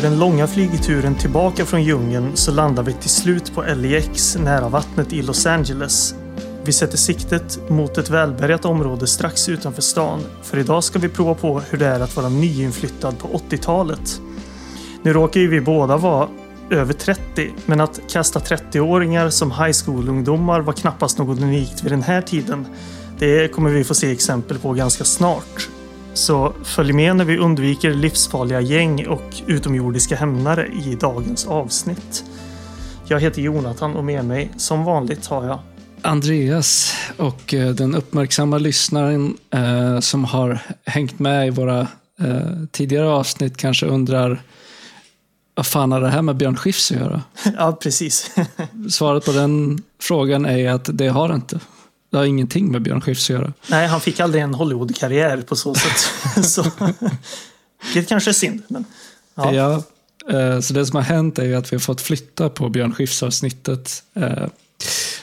Efter den långa flygturen tillbaka från djungeln så landar vi till slut på LAX nära vattnet i Los Angeles. Vi sätter siktet mot ett välbärgat område strax utanför stan. För idag ska vi prova på hur det är att vara nyinflyttad på 80-talet. Nu råkar ju vi båda vara över 30, men att kasta 30-åringar som high school-ungdomar var knappast något unikt vid den här tiden. Det kommer vi få se exempel på ganska snart. Så följ med när vi undviker livsfarliga gäng och utomjordiska hämnare i dagens avsnitt. Jag heter Jonathan och med mig som vanligt har jag Andreas och eh, den uppmärksamma lyssnaren eh, som har hängt med i våra eh, tidigare avsnitt kanske undrar vad fan har det här med Björn Skifs att göra? Ja, precis. Svaret på den frågan är att det har det inte. Det har ingenting med Björn Skifs att göra. Nej, han fick aldrig en Hollywood-karriär på så sätt. så, det kanske är synd. Men, ja. ja. Eh, så det som har hänt är att vi har fått flytta på Björn Skifs-avsnittet eh,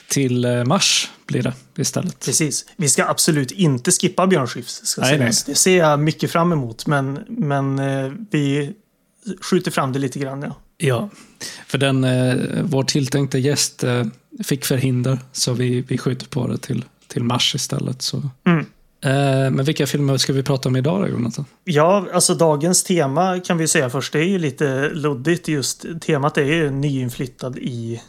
till eh, mars blir det istället. Precis. Vi ska absolut inte skippa Björn Skifs. Ska nej, nej. Det ser jag mycket fram emot, men, men vi skjuter fram det lite grann. Ja, ja för den, vår tilltänkta gäst fick förhinder, så vi, vi skjuter på det till, till mars istället. Så. Mm. Eh, men vilka filmer ska vi prata om idag då, Jonathan? Ja, alltså dagens tema kan vi säga först, det är ju lite luddigt just. Temat är ju nyinflyttad i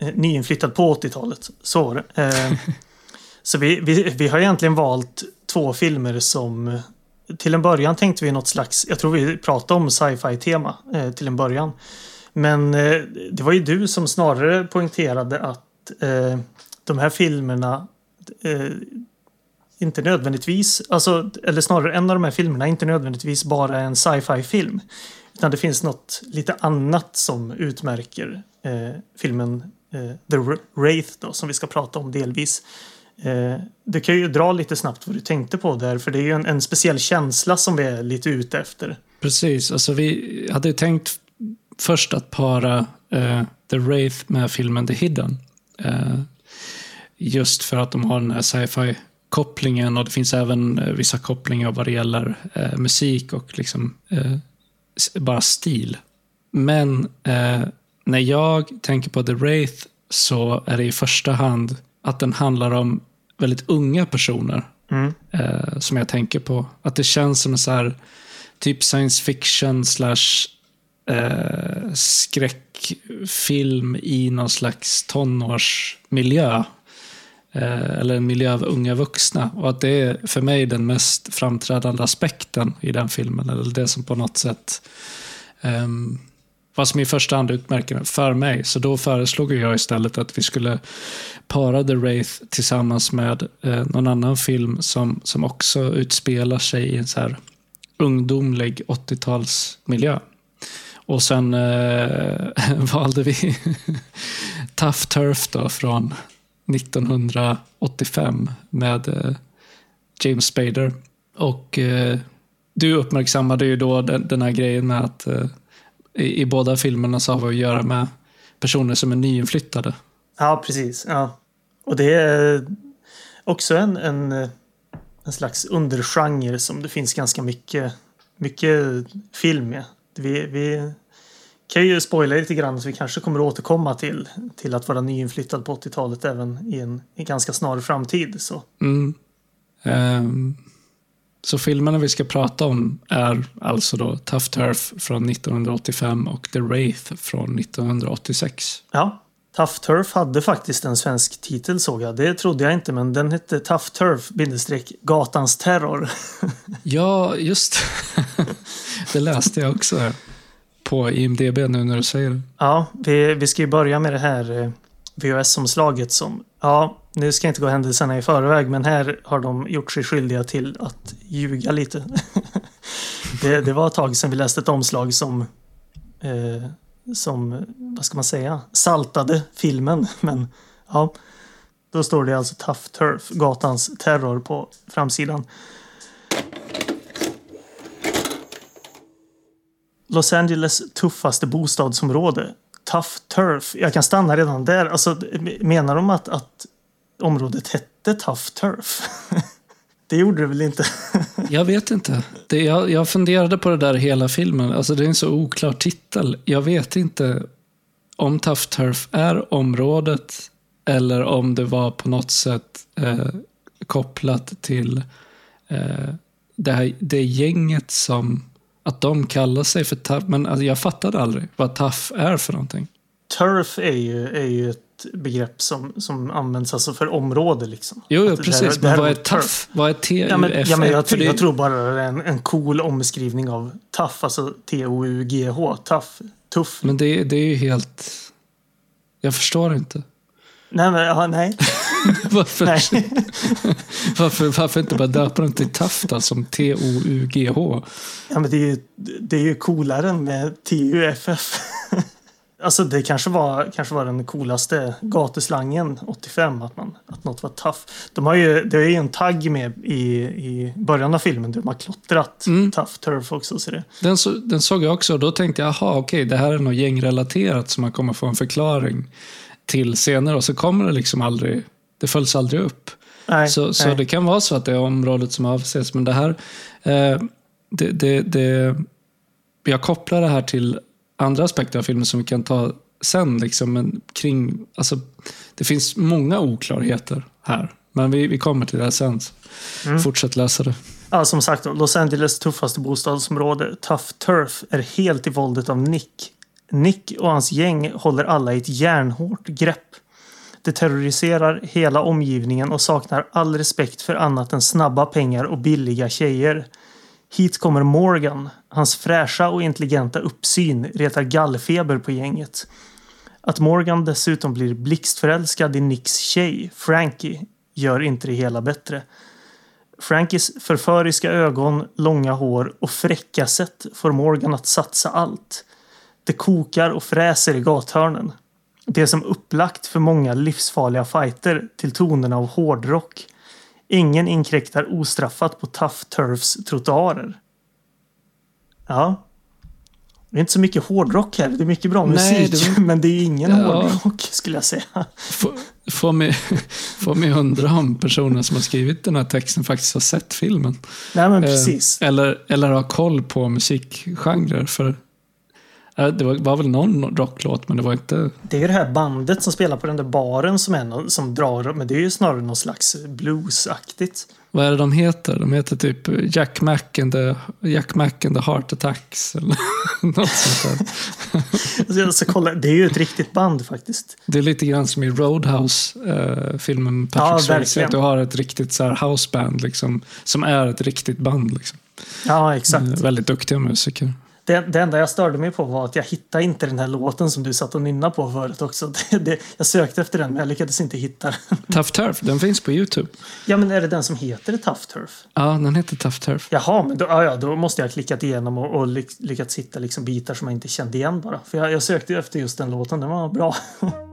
eh, nyinflyttad på 80-talet. Så. Eh, så vi, vi, vi har egentligen valt två filmer som till en början tänkte vi något slags, jag tror vi pratade om sci-fi tema eh, till en början. Men eh, det var ju du som snarare poängterade att eh, de här filmerna eh, inte nödvändigtvis, alltså, eller snarare en av de här filmerna inte nödvändigtvis bara är en sci-fi film. Utan det finns något lite annat som utmärker eh, filmen eh, The Wraith då, som vi ska prata om delvis. Eh, du kan ju dra lite snabbt vad du tänkte på där, för det är ju en, en speciell känsla som vi är lite ute efter. Precis, alltså vi hade ju tänkt först att para eh, The Wraith med filmen The Hidden. Uh, just för att de har den här sci-fi kopplingen och det finns även uh, vissa kopplingar vad det gäller musik och liksom bara stil. Men när jag tänker på The Wraith så är det i första hand att den handlar om väldigt unga personer mm. som jag tänker på. Att det känns som en så här typ science fiction slash eh, skräckfilm i någon slags tonårsmiljö. Eh, eller en miljö av unga vuxna. Och att det är för mig den mest framträdande aspekten i den filmen. Eller det som på något sätt eh, vad som i första hand utmärker för mig. Så då föreslog jag istället att vi skulle para The Wraith tillsammans med eh, någon annan film som, som också utspelar sig i en så här ungdomlig 80-talsmiljö. Och sen eh, valde vi Tough Turf då från 1985 med eh, James Spader. Och eh, du uppmärksammade ju då den, den här grejen med att eh, i, i, båda filmerna så har vi att göra med personer som är nyinflyttade. Ja, precis. Ja. Och det är också en, en, en slags undergenre som det finns ganska mycket, mycket film med. Vi, vi kan ju spoila lite grann så vi kanske kommer återkomma till, till att vara nyinflyttad på 80-talet även i en, i ganska snar framtid. Så. Mm. Um, så filmerna vi ska prata om är alltså då Tough Turf från 1985 och The Wraith från 1986. Ja, Tough Turf hade faktiskt en svensk titel såg jag. Det trodde jag inte, men den hette Tough Turf bindestreck Gatans terror. ja, just det läste jag också på IMDB nu när du säger det. Ja, vi, vi ska ju börja med det här eh, VHS-omslaget som, ja, nu ska jag inte gå händelserna i förväg, men här har de gjort sig skyldiga till att ljuga lite. det, det var ett tag sedan vi läste ett omslag som, eh, som, vad ska man säga, saltade filmen. Men ja, då står det alltså Tough Turf, gatans terror på framsidan. Los Angeles tuffaste bostadsområde. Tough Turf. Jag kan stanna redan där. Alltså, menar de att, att området hette Tough Turf? Det gjorde det väl inte? Jag vet inte. Det, jag, jag funderade på det där hela filmen. Alltså det är en så oklar titel. Jag vet inte om Tough Turf är området eller om det var på något sätt eh, kopplat till eh, det, här, det gänget som, att de kallar sig för Tough. Men alltså, jag fattade aldrig vad Tough är för någonting. Turf är ju, är ju ett begrepp som, som används alltså för område. Liksom. Jo, jo Att det precis. här- det men här vad är Tough? Vad är TUF? Ja, men, ja, men jag, tror- jag tror bara det är en, en cool omskrivning av tough, alltså T-O-U-G-H, tough, tuff. Men det, det är ju helt... Jag förstår inte. Nej, men, ja, nej. Varför, varför, varför inte bara döpa den till Tafta som T-O-U-G-H? Ja, men det är ju, det är ju coolare än med T-U-F-F. Alltså det kanske var, kanske var den coolaste gatuslangen 85, att, man, att något var tough. De har ju, det är ju en tagg med i, i början av filmen där de har klottrat Mm. tough turf också. Så det, Den, så, den såg jag också och då tänkte jag, jaha okej, det här är nog gängrelaterat som man kommer få en förklaring till senare och så kommer det liksom aldrig, det följs aldrig upp. nej, Så, så nej. det kan vara så att det är området som avses, men det här, eh, det, det, det, jag kopplar det här till andra aspekter av filmen som vi kan ta sen. Liksom, men kring, alltså, det finns många oklarheter här, men vi, vi kommer till det här sen. Mm. Fortsätt läsa det. Ja, som sagt, Los Angeles tuffaste bostadsområde, Tough Turf, är helt i våldet av Nick. Nick och hans gäng håller alla i ett järnhårt grepp. Det terroriserar hela omgivningen och saknar all respekt för annat än snabba pengar och billiga tjejer. Hit kommer Morgan. Hans fräscha och intelligenta uppsyn retar gallfeber på gänget. Att Morgan dessutom blir blixtförälskad i Nicks tjej, Frankie, gör inte det hela bättre. Frankies förföriska ögon, långa hår och fräcka sätt får Morgan att satsa allt. Det kokar och fräser i gathörnen. Det är som upplagt för många livsfarliga fighter till tonerna av hårdrock. Ingen inkräktar ostraffat på Tough Turfs trottoarer. Ja. Det är inte så mycket hårdrock här. Det är mycket bra Nej, musik. det Men det är ingen Ja. hårdrock skulle jag säga. Får, får, mig, får mig undra om personen som har skrivit den här texten faktiskt har sett filmen. Nej men Eh, precis. Eller, eller har koll på musikgenrer. För eh, det var, var väl någon rocklåt, men det var inte... Det är ju det här bandet som spelar på den där baren som, är någon, som drar, men det är ju snarare någon slags bluesaktigt. Vad är det de heter? De heter typ Jack Mac and the, Jack Mac and the Heart Attacks. Eller något sånt där. Alltså, jag ska kolla, det är ju ett riktigt band faktiskt. Det är lite grann som i Roadhouse-filmen Ja, Patrick Swayze. verkligen. Att du har ett riktigt så här houseband liksom, som är ett riktigt band. Liksom. Ja, exakt. Eh, Väldigt duktiga musiker. Det, det enda jag störde mig på var att jag hittade inte den här låten som du satt och nynnade på förut också. Det, det, jag sökte efter den men jag lyckades inte hitta den. Tough Turf, den finns på YouTube. Ja, men är det den som heter Tough Turf? Ja, den heter Tough Turf. Jaha, men då, ja, då måste jag ha klickat igenom och, och ly, lyckats hitta liksom bitar som jag inte kände igen bara. För jag, jag sökte efter just den låten, den var bra.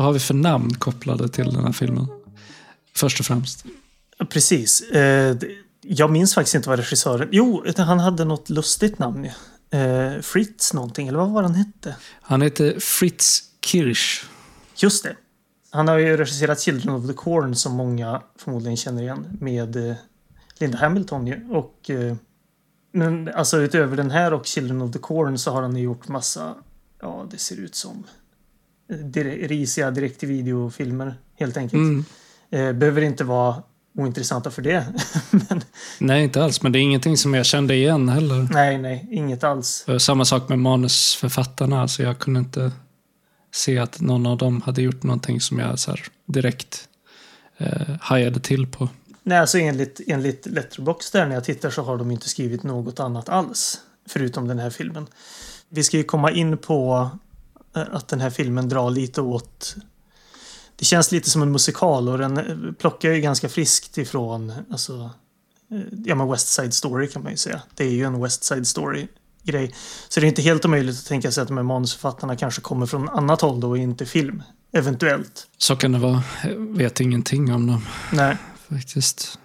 Vad har vi för namn kopplade till den här filmen? Först och främst. Precis. Eh, jag minns faktiskt inte vad regissören... Jo, han hade något lustigt namn. Eh, Fritz någonting, eller vad var han hette? Han heter Fritz Kirsch. Just det. Han har ju regisserat Children of the Corn som många förmodligen känner igen med eh, Linda Hamilton ju. Och, men alltså utöver den här och Children of the Corn så har han ju gjort massa, ja det ser ut som risiga direkt-till-video-filmer helt enkelt. Mm. Eh, behöver inte vara ointressanta för det. men Nej, inte alls. Men det är ingenting som jag kände igen heller. nej, nej, inget alls. Eh, Samma sak med manusförfattarna. Så jag kunde inte se att någon av dem hade gjort någonting som jag så direkt eh, hajade till på. Nej, alltså enligt, enligt Letterboxd där när jag tittar så har de inte skrivit något annat alls. Förutom den här filmen. Vi ska ju komma in på att den här filmen drar lite åt... Det känns lite som en musikal och den eh, plockar ju ganska friskt ifrån alltså, eh, ja, men West Side Story kan man ju säga. Det är ju en West Side Story grej. Så det är inte helt omöjligt att tänka sig att de här manusförfattarna kanske kommer från annat håll då och inte film. Eventuellt. Så kan det vara. Jag vet ingenting om dem Nej. faktiskt.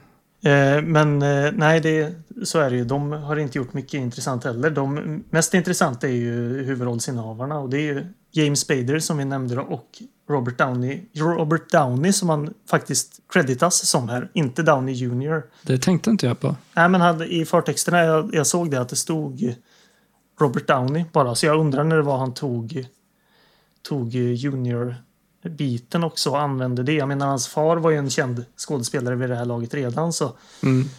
Eh, men eh, nej, det, så är det ju. De har inte gjort mycket intressant heller. De mest intressanta är ju huvudrollsinnehavarna och det är ju James Spader som vi nämnde och Robert Downey. Robert Downey som han faktiskt creditas som här, inte Downey Jr. Det tänkte inte jag på. Nej, men hade, i förtexterna jag, jag såg det att det stod Robert Downey bara. Så jag undrar när det var han tog, tog biten också och använde det. Jag menar, hans far var ju en känd skådespelare vid det här laget redan. Så. Mm.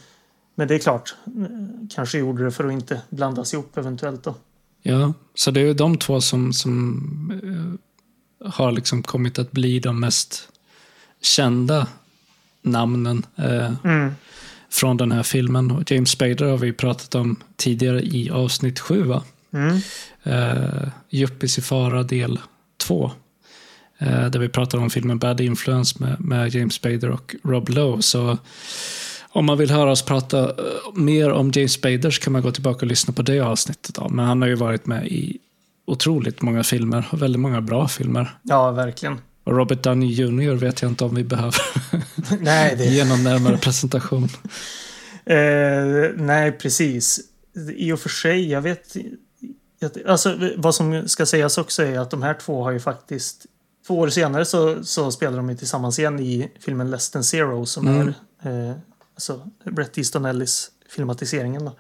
Men det är klart, kanske gjorde det för att inte blandas ihop eventuellt. Då. Ja, så det är ju de två som, som eh, har liksom kommit att bli de mest kända namnen eh, mm. från den här filmen. James Spader har vi pratat om tidigare i avsnitt sju. Mm. Eh, Yuppies i fara del två där vi pratar om filmen Bad Influence med, med James Spader och Rob Lowe. Så om man vill höra oss prata uh, mer om James Spader så kan man gå tillbaka och lyssna på det avsnittet. Då. Men han har ju varit med i otroligt många filmer och väldigt många bra filmer. Ja, verkligen. Och Robert Downey Jr vet jag inte om vi behöver Nej, det, ge någon närmare presentation. Eh, nej, precis. I och för sig, jag vet... jag- Alltså, vad som ska sägas också är att de här två har ju faktiskt... Två år senare så, så spelar de ju tillsammans igen i filmen Less than Zero som Mm. är eh, alltså Bret Easton Ellis filmatiseringen. Då.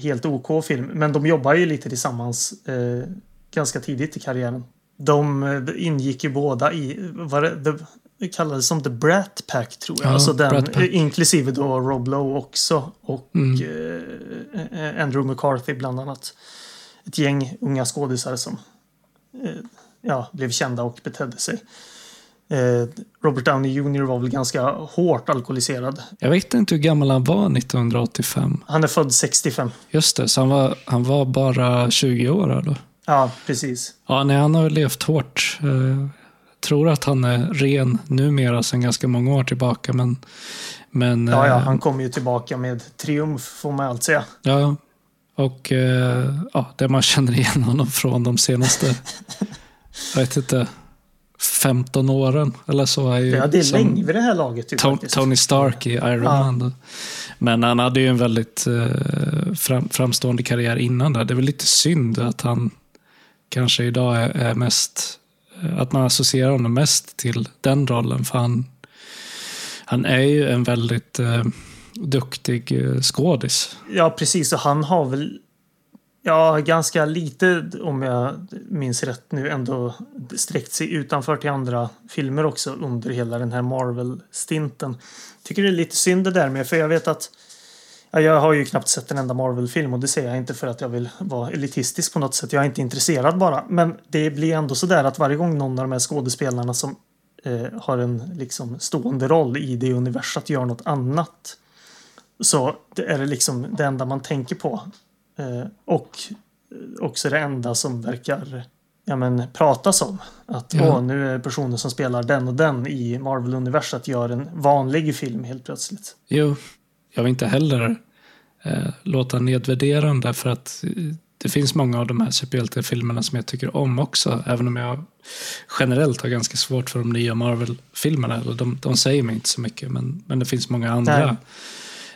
Helt OK film, men de jobbar ju lite tillsammans eh, ganska tidigt i karriären. De eh, ingick ju båda i, vad det, det, det kallades som The Brat Pack tror jag. Ja, alltså den, inklusive då Rob Lowe också. Och Mm. eh, eh, Andrew McCarthy bland annat. Ett gäng unga skådisar som eh, ja, blev kända och betedde sig. Eh, Robert Downey Jr var väl ganska hårt alkoholiserad. Jag vet inte hur gammal han var 1985. Han är född 65. Just det, så han var, han var bara 20 år då. Ja, precis. Ja, nej, han har levt hårt. Eh, tror att han är ren numera sedan ganska många år tillbaka. Men, men Ja, ja, eh, han kommer ju tillbaka med triumf får man allt säga. ja, och ja, det man känner igen honom från de senaste, jag vet inte, 15 åren eller så. Är ju Ja, det är som länge vid det här laget. Ju, To- faktiskt. Tony Stark i Iron Ja. Man. Men han hade ju en väldigt eh, fram, framstående karriär innan där. Det är väl lite synd att han kanske idag är, är mest, eh, att man associerar honom mest till den rollen. För han, han är ju en väldigt eh, duktig eh, skådis. Ja, precis. Och han har väl ja, ganska lite, om jag minns rätt nu, ändå sträckt sig utanför till andra filmer också under hela den här Marvel-stinten. Tycker det är lite synd det där med, för jag vet att ja, jag har ju knappt sett en enda Marvel-film och det säger jag inte för att jag vill vara elitistisk på något sätt. Jag är inte intresserad bara. Men det blir ändå så där att varje gång någon av de här skådespelarna som eh, har en liksom stående roll i det universat gör något annat så det är det liksom det enda man tänker på. Eh, och eh, också det enda som verkar ja, men, pratas om. Att Ja. åh, nu är personen som spelar den och den i Marvel-universat gör en vanlig film helt plötsligt. Jo, jag vill inte heller eh, låta nedvärderande för att eh, det finns många av de här superhjältefilmerna som jag tycker om också. Även om jag generellt har ganska svårt för de nya Marvel-filmerna. De, de säger mig inte så mycket, men, men det finns många andra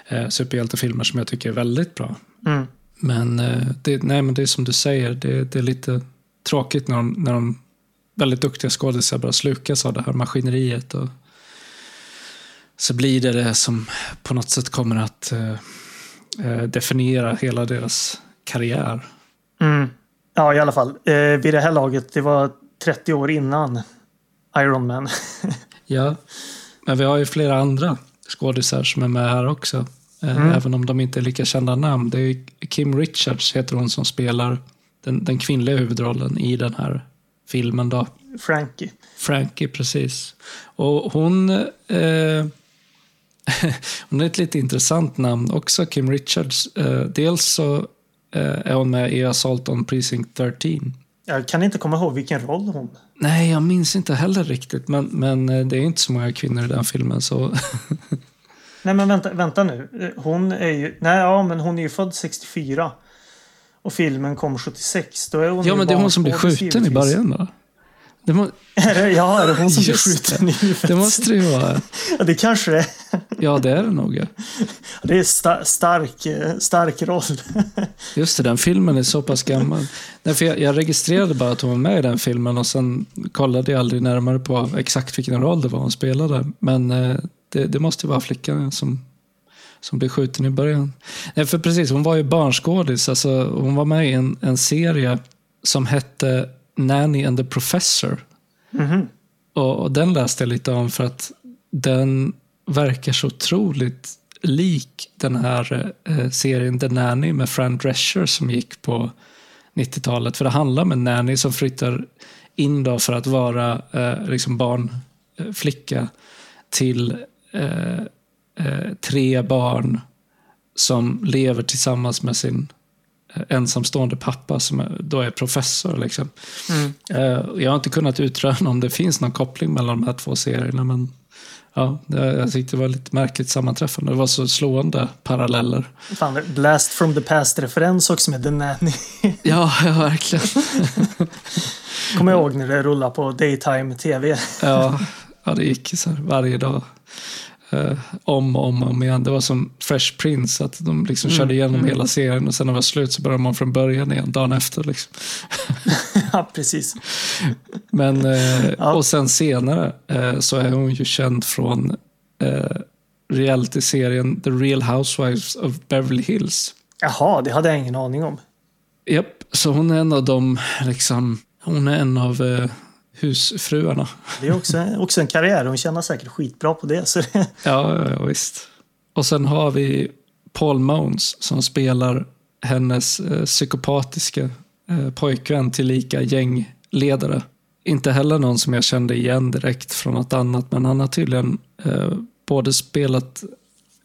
eh, superhjältefilmer som jag tycker är väldigt bra. Mm. Men, eh, det, nej, men det är som du säger, det, det är lite tråkigt när de, när de väldigt duktiga skådisar bara slukas av det här maskineriet. Och så blir det det som på något sätt kommer att eh, eh, definiera hela deras karriär. Mm. Ja, i alla fall. Eh, vid det här laget, det var 30 år innan Iron Man. Ja, men vi har ju flera andra skådisar som är med här också. Eh, Mm. Även om de inte är lika kända namn. Det är Kim Richards heter hon som spelar den, den kvinnliga huvudrollen i den här filmen. Då. Frankie. Frankie, precis. Och hon, eh, hon är ett lite intressant namn också, Kim Richards. Eh, dels så eh, är hon med i Assault on Precinct 13. Jag kan inte komma ihåg vilken roll hon... Nej, jag minns inte heller riktigt, men, men eh, det är inte så många kvinnor i den filmen. Så Nej, men vänta, vänta nu. Hon är ju... Nej, ja, men hon är ju född 64. Och filmen kom 76. Då är hon ja, men det är hon som blir skjuten i början då? Det, må, Är det, ja, är det hon som blir Just skjuten i huvudet? det måste det ju vara. Ja, det kanske det är. Ja, det är det nog. Ja. Det är sta stark, stark roll. Just det, den filmen är så pass gammal. Nej, för jag, jag registrerade bara att hon var med i den filmen och sen kollade jag aldrig närmare på exakt vilken roll det var hon spelade. Men eh, det, det måste vara flickan som, som blev skjuten i början. Nej, för precis, hon var ju barnskådis. Alltså, hon var med i en, en serie som hette Nanny and the Professor. Mhm. Och, och den läste jag lite om för att den verkar så otroligt lik den här eh, serien The Nanny med Fran Drescher som gick på 90-talet. För det handlar om en nanny som flyttar in då för att vara eh, liksom barnflicka till eh, eh, tre barn som lever tillsammans med sin eh, ensamstående pappa som då är professor. Liksom. Mm. Jag har inte kunnat utröna om det finns någon koppling mellan de här två serierna. Men ja, det, jag tyckte det var lite märkligt sammanträffande. Det var så slående paralleller. Fan, Blast from the past-referens också med The Nanny. Ja, ja verkligen. Kommer jag ihåg när det rullade på Daytime TV. Ja, ja det gick så varje dag. Eh, om och om, om igen. Det var som Fresh Prince, att de liksom Mm, körde igenom mm. hela serien och sen när det var slut så började man från början igen, dagen efter. Liksom. ja, precis. Men, eh, Ja. Och sen senare eh, så är hon ju känd från eh, realityserien The Real Housewives of Beverly Hills. Jaha, det hade jag ingen aning om. Japp, så hon är en av de, liksom, hon är en av eh, husfruarna. Det är också, också en karriär. Hon tjänar säkert skitbra på det. Så det Ja, ja, visst. Och sen har vi Paul Mones som spelar hennes eh, psykopatiska eh, pojkvän tillika gängledare. Inte heller någon som jag kände igen direkt från något annat, men han har tydligen eh, både spelat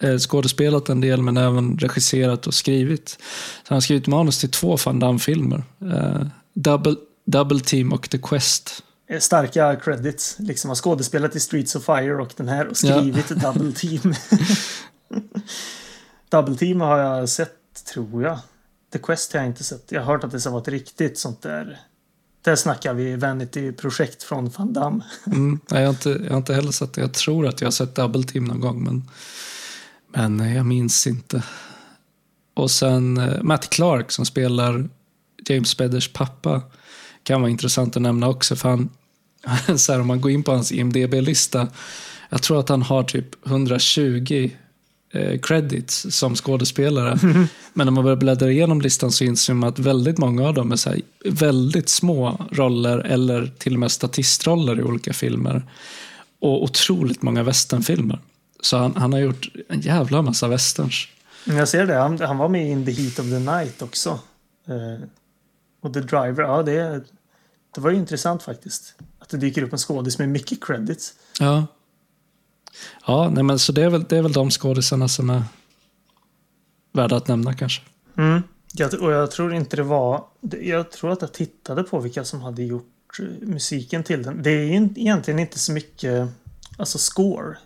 eh, skådespelat en del men även regisserat och skrivit. Så han har skrivit manus till två Van Damme-filmer. Eh, Double, Double Team och The Quest. Är starka credits. Liksom har skådespelat i Streets of Fire och den här och skrivit Double Team. Double Team har jag sett, tror jag. The Quest har jag inte sett. Jag har hört att det ska vara ett riktigt sånt där. Där snackar vi Vanity-projekt från Van Damme. Mm, nej, jag, har inte, jag har inte heller sett det. Jag tror att jag har sett Double Team någon gång, men, men eh, jag minns inte. Och sen eh, Matt Clark som spelar James Spadders pappa kan vara intressant att nämna också. För han, så här, om man går in på hans IMDB-lista, jag tror att han har typ 120 eh, credits som skådespelare. Men när man börjar bläddra igenom listan så inser man att väldigt många av dem är så här, väldigt små roller eller till och med statistroller i olika filmer. Och otroligt många westernfilmer. Så han, han har gjort en jävla massa westerns. Men Jag ser det. Han, han var med i In the Heat of the Night också. Eh, och The Driver. Ja, det, det var ju intressant faktiskt. Att det dyker upp en skådis med mycket credits. Ja. Ja, nej men så det är väl, det är väl de skådisarna som är värda att nämna kanske. Mm. Jag, och jag tror inte det var... Jag tror att jag tittade på vilka som hade gjort eh, musiken till den. Det är ju egentligen inte så mycket alltså score.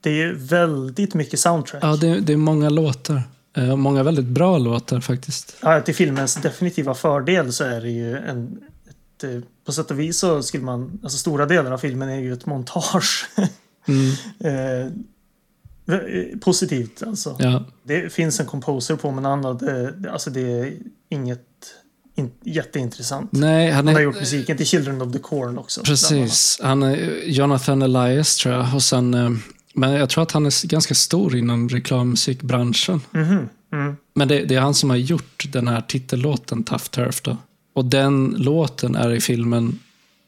Det är väldigt mycket soundtrack. Ja, det, det är många låtar. Eh, Många väldigt bra låtar faktiskt. Ja, till filmens definitiva fördel så är det ju en... Ett, eh, på sätt och vis så skulle man... Alltså stora delar av filmen är ju ett montage. Mm, eh, v- positivt alltså. ja. Det finns en composer på men annat, eh, alltså det är inget in, jätteintressant. Nej, han Han har är... gjort musiken till Children of the Corn också. Precis. Han är Jonathan Elias tror jag. Och sen, eh, men jag tror att han är ganska stor inom reklammusikbranschen. annat. Mhm, mm. Men det, det är han som har gjort den här titellåten Tough Turf. Då. Och den låten är i filmen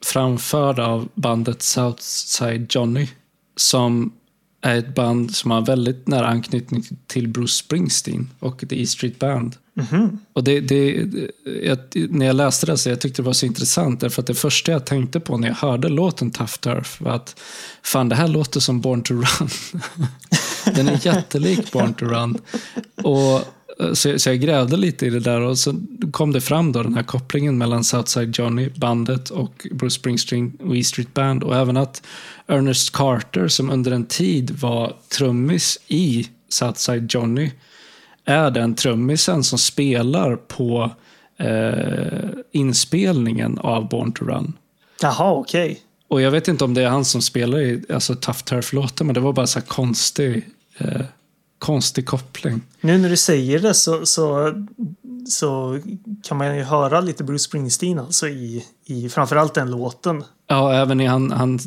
framförd av bandet Southside Johnny. Som är ett band som har väldigt nära anknytning till Bruce Springsteen och The E Street Band. Mhm. Och det, det, jag, när jag läste det så jag tyckte det var så intressant därför att det första jag tänkte på när jag hörde låten Tough Turf var att fan det här låter som Born to Run. Den är jättelik Born to Run. Och, så, så jag grävde lite i det där och så kom det fram då den här kopplingen mellan Southside Johnny, bandet och Bruce Springsteen och E Street Band och även att Ernest Carter som under en tid var trummis i Southside Johnny är den trummisen som spelar på eh, inspelningen av Born to Run. Jaha, okej. Och jag vet inte om det är han som spelar i alltså, Tough Turf-låten, men det var bara så här konstig eh, konstig koppling. Nu när du säger det så, så, så kan man ju höra lite Bruce Springsteen alltså i, i framförallt den låten. Ja, även i han, han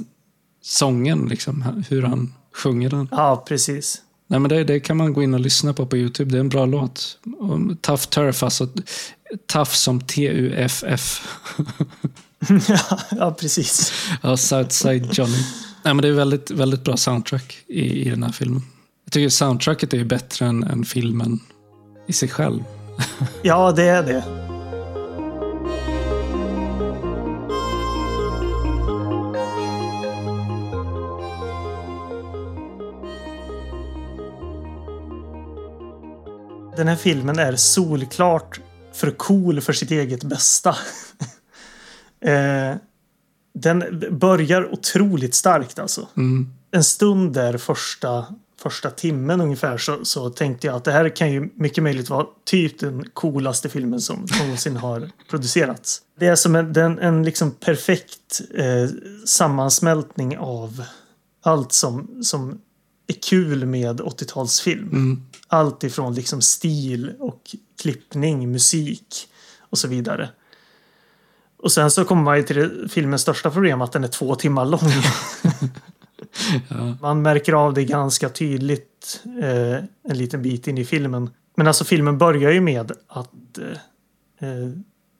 sången, liksom, hur han sjunger den. Ja, precis. Nej, men det, det kan man gå in och lyssna på på Youtube. Det är en bra låt. Tough Turf, alltså tough som T-U-F-F. ja, precis. Ja, Southside Johnny. Nej, men det är väldigt, väldigt bra soundtrack i, i den här filmen. Jag tycker soundtracket är bättre än, än filmen i sig själv. ja, det är det. Den här filmen är solklart för cool för sitt eget bästa. eh, den börjar otroligt starkt alltså. Mm. En stund där första, första timmen ungefär så, så tänkte jag att det här kan ju mycket möjligt vara typ den coolaste filmen som någonsin har producerats. Det är som en, en, en liksom perfekt eh, sammansmältning av allt som, som är kul med 80-talsfilm. Mm. Allt ifrån liksom stil och klippning, musik och så vidare. Och sen så kommer man ju till filmens största problem att den är två timmar lång. ja. Man märker av det ganska tydligt eh, en liten bit in i filmen. Men alltså filmen börjar ju med att eh, eh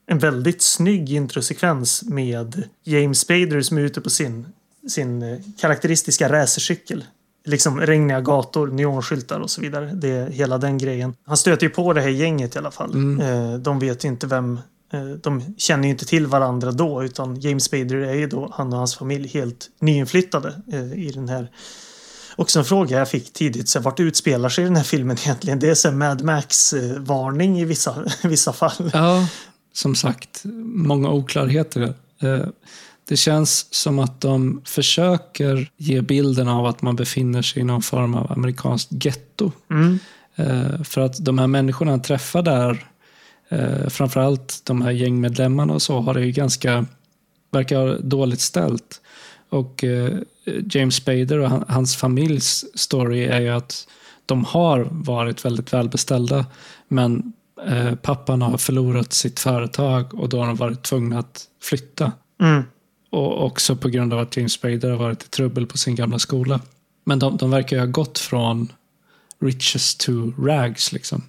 en väldigt snygg introsekvens med James Spader som är ute på sin, sin eh, karaktäristiska racercykel liksom regniga gator, neonskyltar och så vidare. Det är hela den grejen. Han stöter ju på det här gänget i alla fall. Mm. Eh, de vet ju inte vem de känner ju inte till varandra då utan James Spader är ju då han och hans familj helt nyinflyttade eh, i den här Också en fråga jag fick tidigt, så vart utspelar sig den här filmen egentligen? Det är så Mad Max-varning i vissa, vissa fall. Ja, som sagt, många oklarheter. Det känns som att de försöker ge bilden av att man befinner sig i någon form av amerikanskt getto. Mm. För att de här människorna han träffar där, framförallt de här gängmedlemmarna och så, har det ju ganska, verkar dåligt ställt. Och James Spader och hans familjs story är ju att de har varit väldigt välbeställda men pappan har förlorat sitt företag och då har de varit tvungna att flytta. Mm. Och också på grund av att James Spader har varit i trubbel på sin gamla skola. Men de, de verkar ju ha gått från riches to rags. Liksom.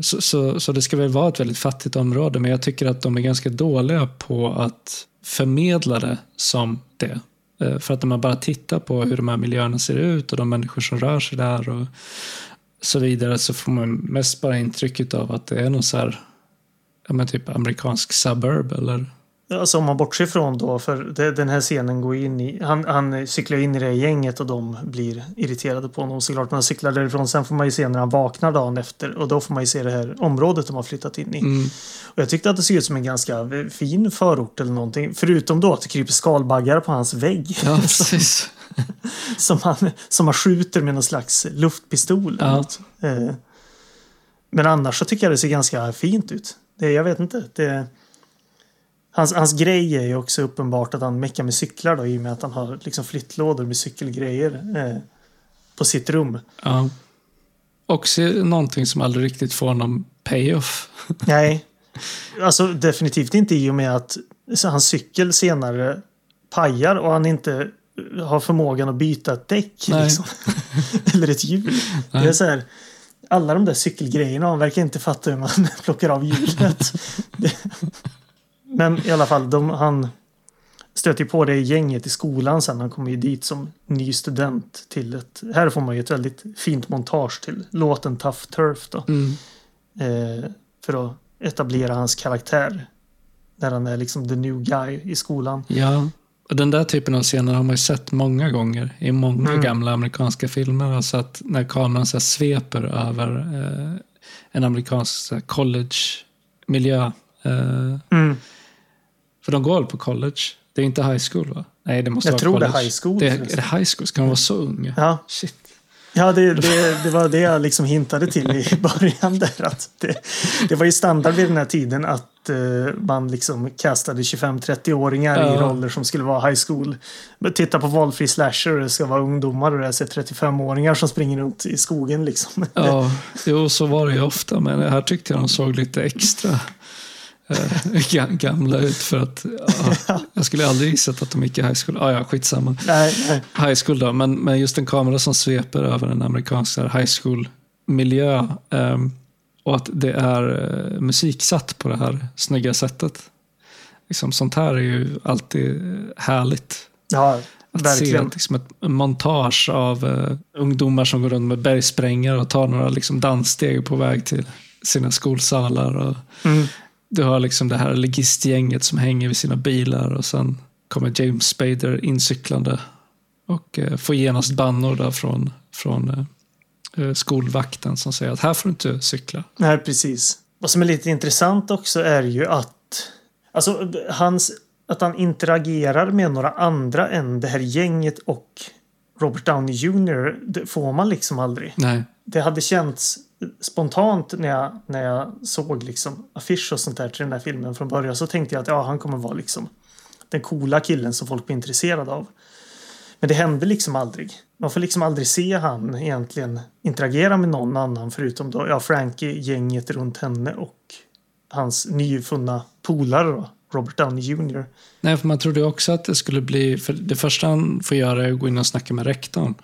Så, så, så, det ska väl vara ett väldigt fattigt område, men jag tycker att de är ganska dåliga på att förmedla det som det. Eh, för att när man bara tittar på hur de här miljöerna ser ut och de människor som rör sig där och så vidare så får man mest bara intrycket av att det är någon så här, ja men typ amerikansk suburb eller Alltså om man bortser från då, för det, den här scenen går in i... Han, han cyklar in i det gänget och de blir irriterade på honom såklart. Men han cyklar därifrån. Sen får man ju se när han vaknar dagen efter och då får man ju se det här området de har flyttat in i. Mm. Och jag tyckte att det såg ut som en ganska fin förort eller någonting. Förutom då att det kryper skalbaggar på hans vägg. Ja, precis. som, han, som han skjuter med någon slags luftpistol. Ja. Eh, men annars så tycker jag det ser ganska fint ut. Det, jag vet inte. Det, Hans, hans grej är ju också uppenbart att han meckar med cyklar då i och med att han har liksom flyttlådor med cykelgrejer eh, på sitt rum. Ja. Också någonting som aldrig riktigt får någon payoff. Nej, alltså definitivt inte i och med att hans cykel senare pajar och han inte har förmågan att byta ett däck. Liksom. Eller ett hjul. Nej. Det är så här, alla de där cykelgrejerna, han verkar inte fatta hur man plockar av hjulet. Men i alla fall, de, han stöter på det gänget i skolan sen. Han kommer ju dit som ny student till ett... Här får man ju ett väldigt fint montage till låten Tough Turf då. Mm. Eh, för att etablera hans karaktär. När han är liksom the new guy i skolan. Ja, och den där typen av scener har man ju sett många gånger i många mm. gamla amerikanska filmer. Alltså att när kameran så sveper över eh, en amerikansk college-miljö. Eh, mm. För de går på college. Det är inte high school va? Nej, det måste jag vara tror college. det är high school. Det är, är det high school? Ska de vara så unga? Ja. Shit. Ja, det, det, det var det jag liksom hintade till i början. Där, att det, det var ju standard vid den här tiden att uh, man liksom kastade 25-30-åringar ja. i roller som skulle vara high school. Men titta på valfri slasher, det ska vara ungdomar och det är 35-åringar som springer runt i skogen. Liksom. Ja, jo, så var det ju ofta, men här tyckte jag de såg lite extra gamla ut för att ja, jag skulle aldrig gissat att de gick i high school. Ah, ja, skitsamma. Nej, nej. High school då, men, men just en kamera som sveper över en amerikansk high school miljö um, och att det är uh, musiksatt på det här snygga sättet. Liksom, sånt här är ju alltid härligt. Ja, att verkligen. se liksom, ett montage av uh, ungdomar som går runt med bergsprängare och tar några liksom, danssteg på väg till sina skolsalar. Och, mm. Du har liksom det här ligistgänget som hänger vid sina bilar och sen kommer James Spader incyklande och eh, får genast bannor där från, från eh, skolvakten som säger att här får du inte cykla. Nej, precis. Vad som är lite intressant också är ju att alltså, hans, att han interagerar med några andra än det här gänget och Robert Downey Jr. Det får man liksom aldrig. Nej. Det hade känts spontant när jag, när jag såg liksom affisch och sånt där till den här filmen från början så tänkte jag att ja, han kommer vara liksom den coola killen som folk blir intresserade av. Men det hände liksom aldrig. Man får liksom aldrig se han egentligen interagera med någon annan förutom då, ja, Frankie, gänget runt henne och hans nyfunna polare då, Robert Downey Jr. Nej, för man trodde också att det skulle bli, för det första han får göra är att gå in och snacka med rektorn.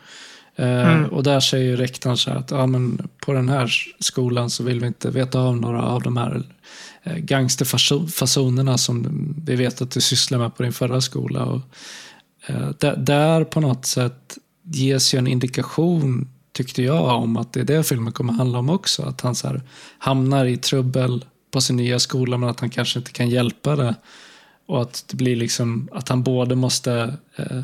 Eh, mm. Och där säger rektorn så att ja, men på den här skolan så vill vi inte veta av några av de här eh, gangsterfasonerna som vi vet att du sysslar med på din förra skola. Och, eh, där, där på något sätt ges ju en indikation, tyckte jag, om att det är det filmen kommer handla om också. Att han så här, hamnar i trubbel på sin nya skola men att han kanske inte kan hjälpa det. Och att det blir liksom att han både måste eh,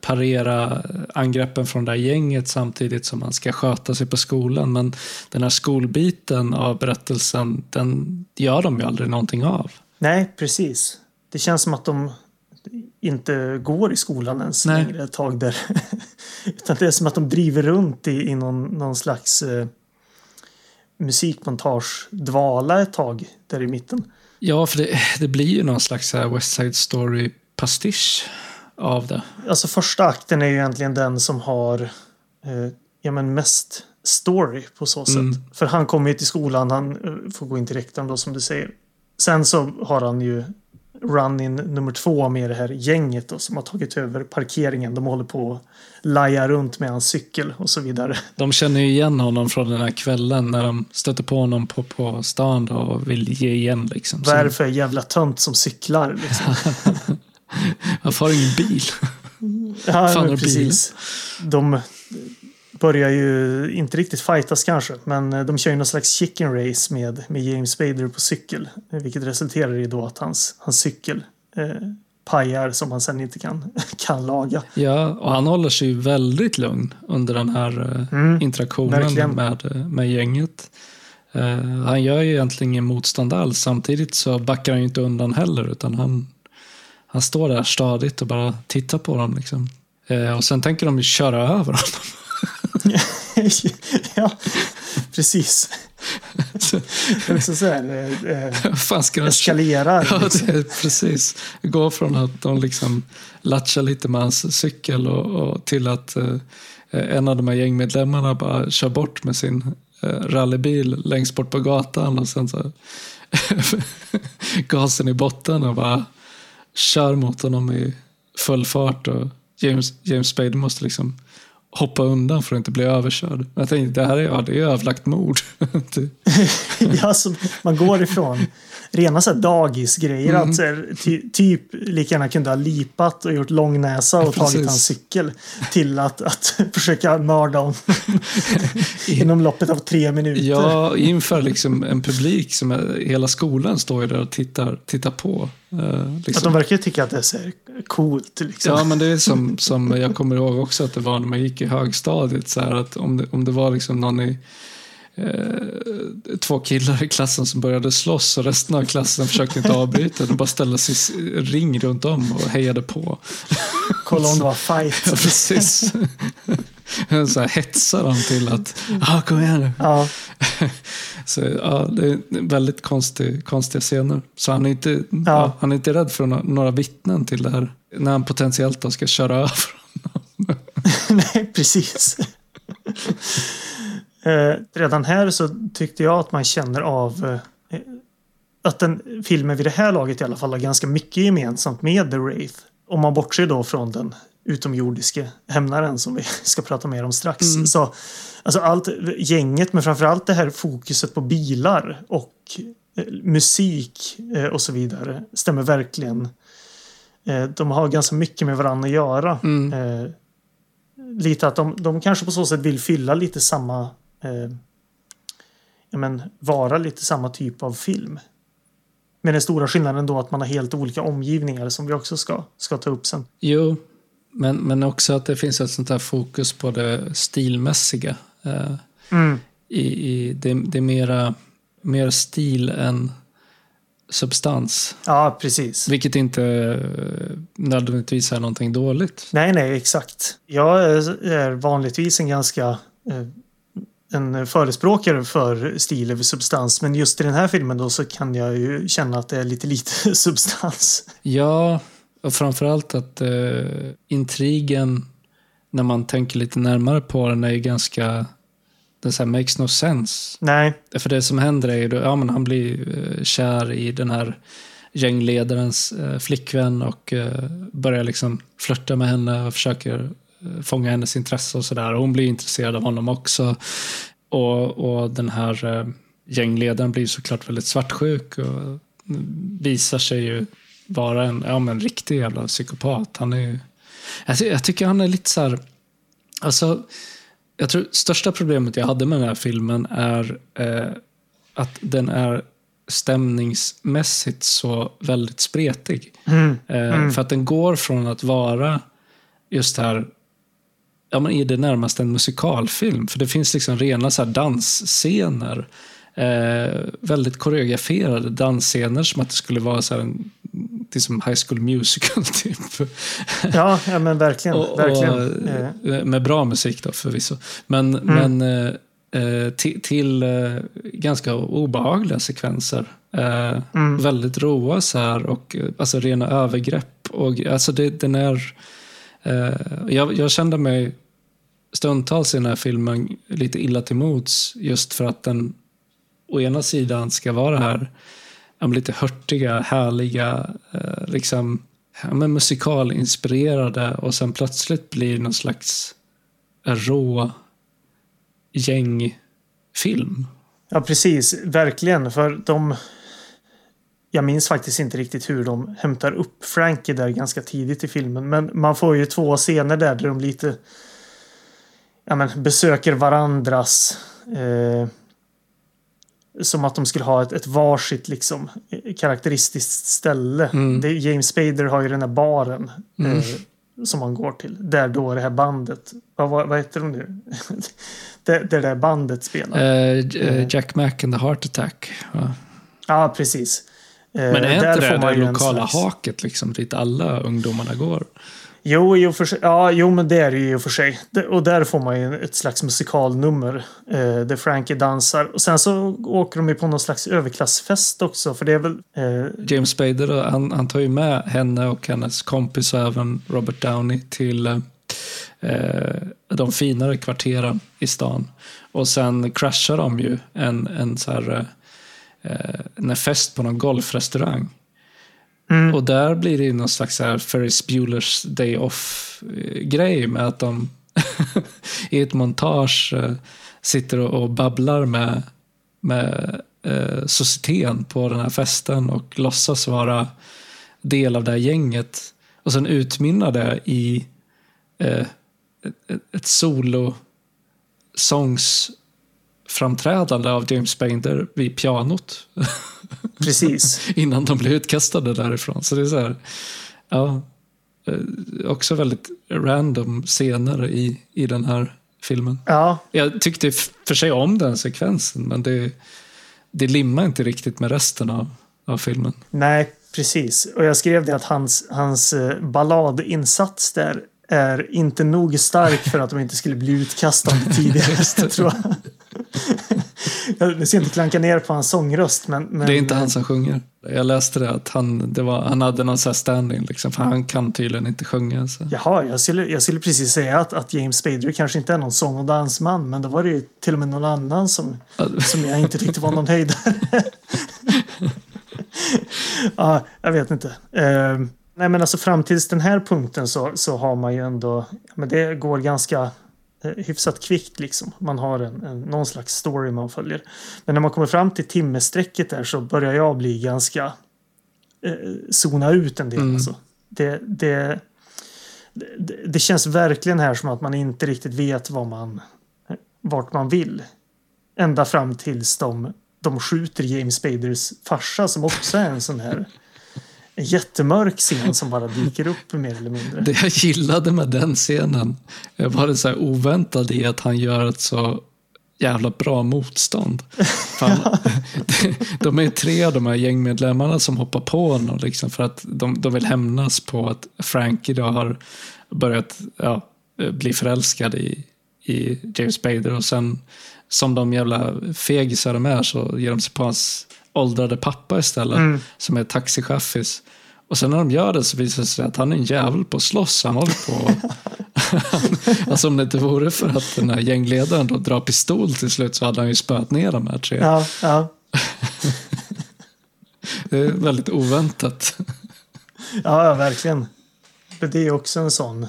parera angreppen från det där gänget samtidigt som man ska sköta sig på skolan. Men den här skolbiten av berättelsen, den gör de ju aldrig någonting av. Nej, precis. Det känns som att de inte går i skolan ens Nej. längre ett tag där. Utan det är som att de driver runt i, i någon, någon slags eh, musikmontage-dvala ett tag där i mitten. Ja, för det, det blir ju någon slags West Side Story-pastisch av det. Alltså första akten är ju egentligen den som har eh, ja, men mest story på så sätt. Mm. För han kommer ju till skolan, han eh, får gå in till rektorn då som du säger. Sen så har han ju run-in nummer två med det här gänget då, som har tagit över parkeringen. De håller på att laja runt med hans cykel och så vidare. De känner ju igen honom från den här kvällen när de stöter på honom på, på stan och vill ge igen. Liksom. Vad är det för jävla tönt som cyklar? Liksom? Varför har ingen bil? ja, Fan, precis. Bil? De börjar ju inte riktigt fightas kanske, men de kör ju någon slags chicken race med, med James Spader på cykel. Vilket resulterar i då att hans, hans cykel eh, pajar som han sen inte kan, kan laga. Ja, och han håller sig ju väldigt lugn under den här eh, mm, interaktionen med, med gänget. Uh, han gör ju egentligen ingen motstånd alls. Samtidigt så backar han ju inte undan heller, utan han, han står där stadigt och bara tittar på dem. Liksom. Uh, och sen tänker de ju köra över honom. ja, precis. så, så här, eh, Fan ska eskalerar. Ja, det, precis. Gå från att de liksom latchar lite med hans cykel och, och till att eh, en av de här gängmedlemmarna bara kör bort med sin eh, rallybil längst bort på gatan och sen så gasen i botten och bara kör mot honom i full fart. Och James, James Spade måste liksom hoppa undan för att inte bli överkörd. Jag tänkte, det här är, ja, det är överlagt mord. Typ. ja, så man går ifrån rena så här dagisgrejer. Mm. Att här, ty, typ lika gärna kunde ha lipat och gjort långnäsa och ja, tagit hans cykel. Till att, att försöka mörda honom inom loppet av tre minuter. Ja, inför liksom en publik som är, hela skolan står ju där och tittar, tittar på. Uh, liksom. Att de verkar tycka att det är så coolt. Liksom. Ja, men det är som, som jag kommer ihåg också att det var när man gick i högstadiet. Så här, att om det, om det var liksom någon i eh, två killar i klassen som började slåss och resten av klassen försökte inte avbryta. De bara ställde sig i ring runt om och hejade på. Kolla om det var fight. ja, precis. så här hetsar dem till att, ah, kom igen nu. Ja, Så, ja, det är väldigt konstig, konstiga scener. Så han är inte, ja. Ja. han är inte rädd för några, några vittnen till det här. När han potentiellt ska köra över honom. nej precis. Eh, redan här så tyckte jag att man känner av eh, att den filmen vid det här laget i alla fall har ganska mycket gemensamt med The Wraith. Om man bortser då från den utomjordiske hämnaren som vi ska prata mer om strax. Mm. Så, alltså allt gänget, men framförallt det här fokuset på bilar och eh, musik eh, och så vidare stämmer verkligen. Eh, de har ganska mycket med varandra att göra. Mm. Eh, lite att de, de kanske på så sätt vill fylla lite samma eh, ja, men, vara lite samma typ av film. Men den stora skillnaden då att man har helt olika omgivningar som vi också ska, ska ta upp sen. Jo, men, men också att det finns ett sånt här fokus på det stilmässiga. Eh, Mm. i, i, det, det är mera, mer stil än substans. Ja, precis. Vilket inte eh, nödvändigtvis är någonting dåligt. Nej, nej, exakt. Jag är- är vanligtvis en ganska eh, en förespråkare för stil över substans. Men just i den här filmen då så kan jag ju känna att det är lite lite substans. Ja, och framförallt att eh, intrigen, när man tänker lite närmare på den, är ju ganska... Det så här makes no sense. Nej, För det som händer är ju då, ja men han blir eh, kär i den här gängledarens eh, flickvän och eh, börjar liksom flörta med henne och försöker fånga hennes intresse och sådär. Hon blir intresserad av honom också. Och, och den här eh, gängledaren blir såklart väldigt svartsjuk och visar sig ju vara en, ja, men en riktig jävla psykopat. Han är ju, jag, ty- jag tycker han är lite så här, alltså jag tror största problemet jag hade med den här filmen är eh, att den är stämningsmässigt så väldigt spretig. Mm. Eh, För att den går från att vara just här, ja men i det närmaste en musikalfilm. För det finns liksom rena så här dansscener. Eh, väldigt koreograferade dansscener som att det skulle vara så här en, det är som High School Musical typ. ja, ja men verkligen. Och, verkligen. och, Eh, eh, med bra musik då förvisso. Men, men eh, eh, till, till eh, ganska obehagliga sekvenser. Mm. Väldigt råa så här och alltså rena övergrepp. Och, alltså det, den är... Jag, jag kände mig stundtals i den här filmen lite illa till mods just för att den å ena sidan ska vara det här lite hörtiga, härliga, eh, liksom ja, men musikalinspirerade och sen plötsligt blir någon slags rå gängfilm. Ja, precis. Verkligen. För de... Jag minns faktiskt inte riktigt hur de hämtar upp Frankie där ganska tidigt i filmen. Men man får ju två scener där, där de lite ja, men, besöker varandras... Eh, som att de skulle ha ett, ett varsitt liksom, eh, karaktäristiskt ställe. Mm. Det, James Spader har ju den här baren Mm. eh, som han går till. Där då det här bandet... Vad, vad, vad heter de nu? där, där det här bandet spelar. Eh, Jack Mac and the Heart Attack. Ja, precis. Eh, Men är där inte det får man det lokala slags- haket liksom, dit alla ungdomarna går? Jo, jo, för sig. Ja, jo, men det är det ju i och för sig. Det- Och där får man ju ett slags musikalnummer eh, där Frankie dansar. Och sen så åker de ju på någon slags överklassfest också, för det är väl... Eh, James Spader han, han tar ju med henne och hennes kompis och även Robert Downey till eh, eh de finare kvarteren i stan. Och sen kraschar de ju en, en, så här, eh, eh en fest på någon golfrestaurang mm, Och där blir det ju någon slags här Ferris Bueller's Day Off-grej med att de i ett montage eh, sitter och, babblar med, med eh, societeten på den här festen och låtsas vara del av det här gänget. Och sen utmynnar det i eh, ett, ett solo sångsframträdande av James Spader vid pianot. precis. innan de blev utkastade därifrån. Så det är så här, ja, eh, också väldigt random scener i, i den här filmen. Ja, Jag tyckte för sig om den sekvensen, men det, det limmar inte riktigt med resten av, av filmen. nej, precis. Och jag skrev det att hans, hans eh, balladinsats där är inte nog stark för att de inte skulle bli utkastade tidigare. tror jag. Jag ser inte klanka ner på hans sångröst. Men, men, det är inte han som sjunger. Jag läste det att han, det var, han hade någon sån standing liksom, för han kan tydligen inte sjunga. Så. Jaha, jag skulle, jag skulle precis säga att, att James Spader kanske inte är någon sång och dansman men då var det ju till och med någon annan som, som jag inte tyckte var någon höjdare. ja, jag vet inte. Uh, nej men alltså fram tills den här punkten så, så har man ju ändå, men det går ganska hyfsat kvickt liksom. Man har en, en, någon slags story man följer. Men när man kommer fram till timmesträcket där så börjar jag bli ganska eh, zona ut en del. Mm. Alltså. Det, det, det, det, känns verkligen här som att man inte riktigt vet vad man, vart man vill. Ända fram tills de, de skjuter James Spaders farsa som också är en sån här en jättemörk scen som bara dyker upp mer eller mindre. Det jag gillade med den scenen var det så här oväntat i att han gör ett så jävla bra motstånd. Han, de är tre av de här gängmedlemmarna som hoppar på honom liksom, för att de, de vill hämnas på att Frankie då har börjat ja, bli förälskad i, i James Spader och sen som de jävla fegisar de är så ger de sig på hans åldrade pappa istället. Mm. Som är taxichaffis. Och sen när de gör det så visar det sig att han är en jävel på att slåss. Han håller på Alltså om det inte vore för att den här gängledaren då drar pistol till slut så hade han ju spöat ner de här tre. Ja, ja. det är väldigt oväntat. Ja, ja, verkligen. Det är också en sån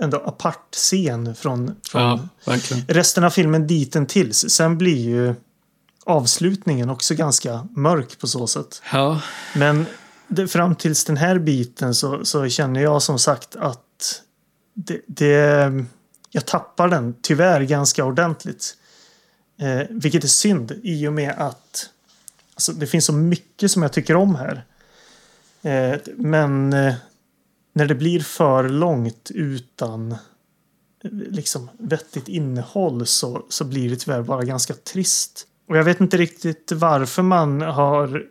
ändå apart scen från, från ja, resten av filmen dittills. Sen blir ju avslutningen också ganska mörk på så sätt. Ja. Men det, fram tills den här biten så, så känner jag som sagt att det, det, jag tappar den tyvärr ganska ordentligt. Eh, vilket är synd i och med att alltså, det finns så mycket som jag tycker om här. Eh, men eh, när det blir för långt utan eh, liksom vettigt innehåll så, så blir det tyvärr bara ganska trist. Och jag vet inte riktigt varför man har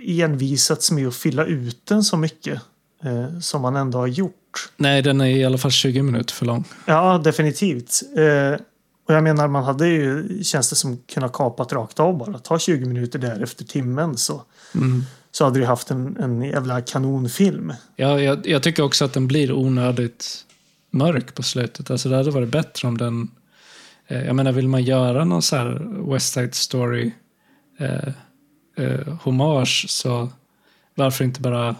envisats med att fylla ut den så mycket eh, som man ändå har gjort. Nej, den är i alla fall 20 minuter för lång. Ja, definitivt. Eh, och jag menar, man hade ju, känns det som, kunnat kapat rakt av bara. Ta 20 minuter där efter timmen så, mm. så hade du haft en, en jävla kanonfilm. Ja, jag, jag tycker också att den blir onödigt mörk på slutet. Alltså det hade varit bättre om den jag menar, vill man göra någon så här West Side Story eh, eh, hommage så varför inte bara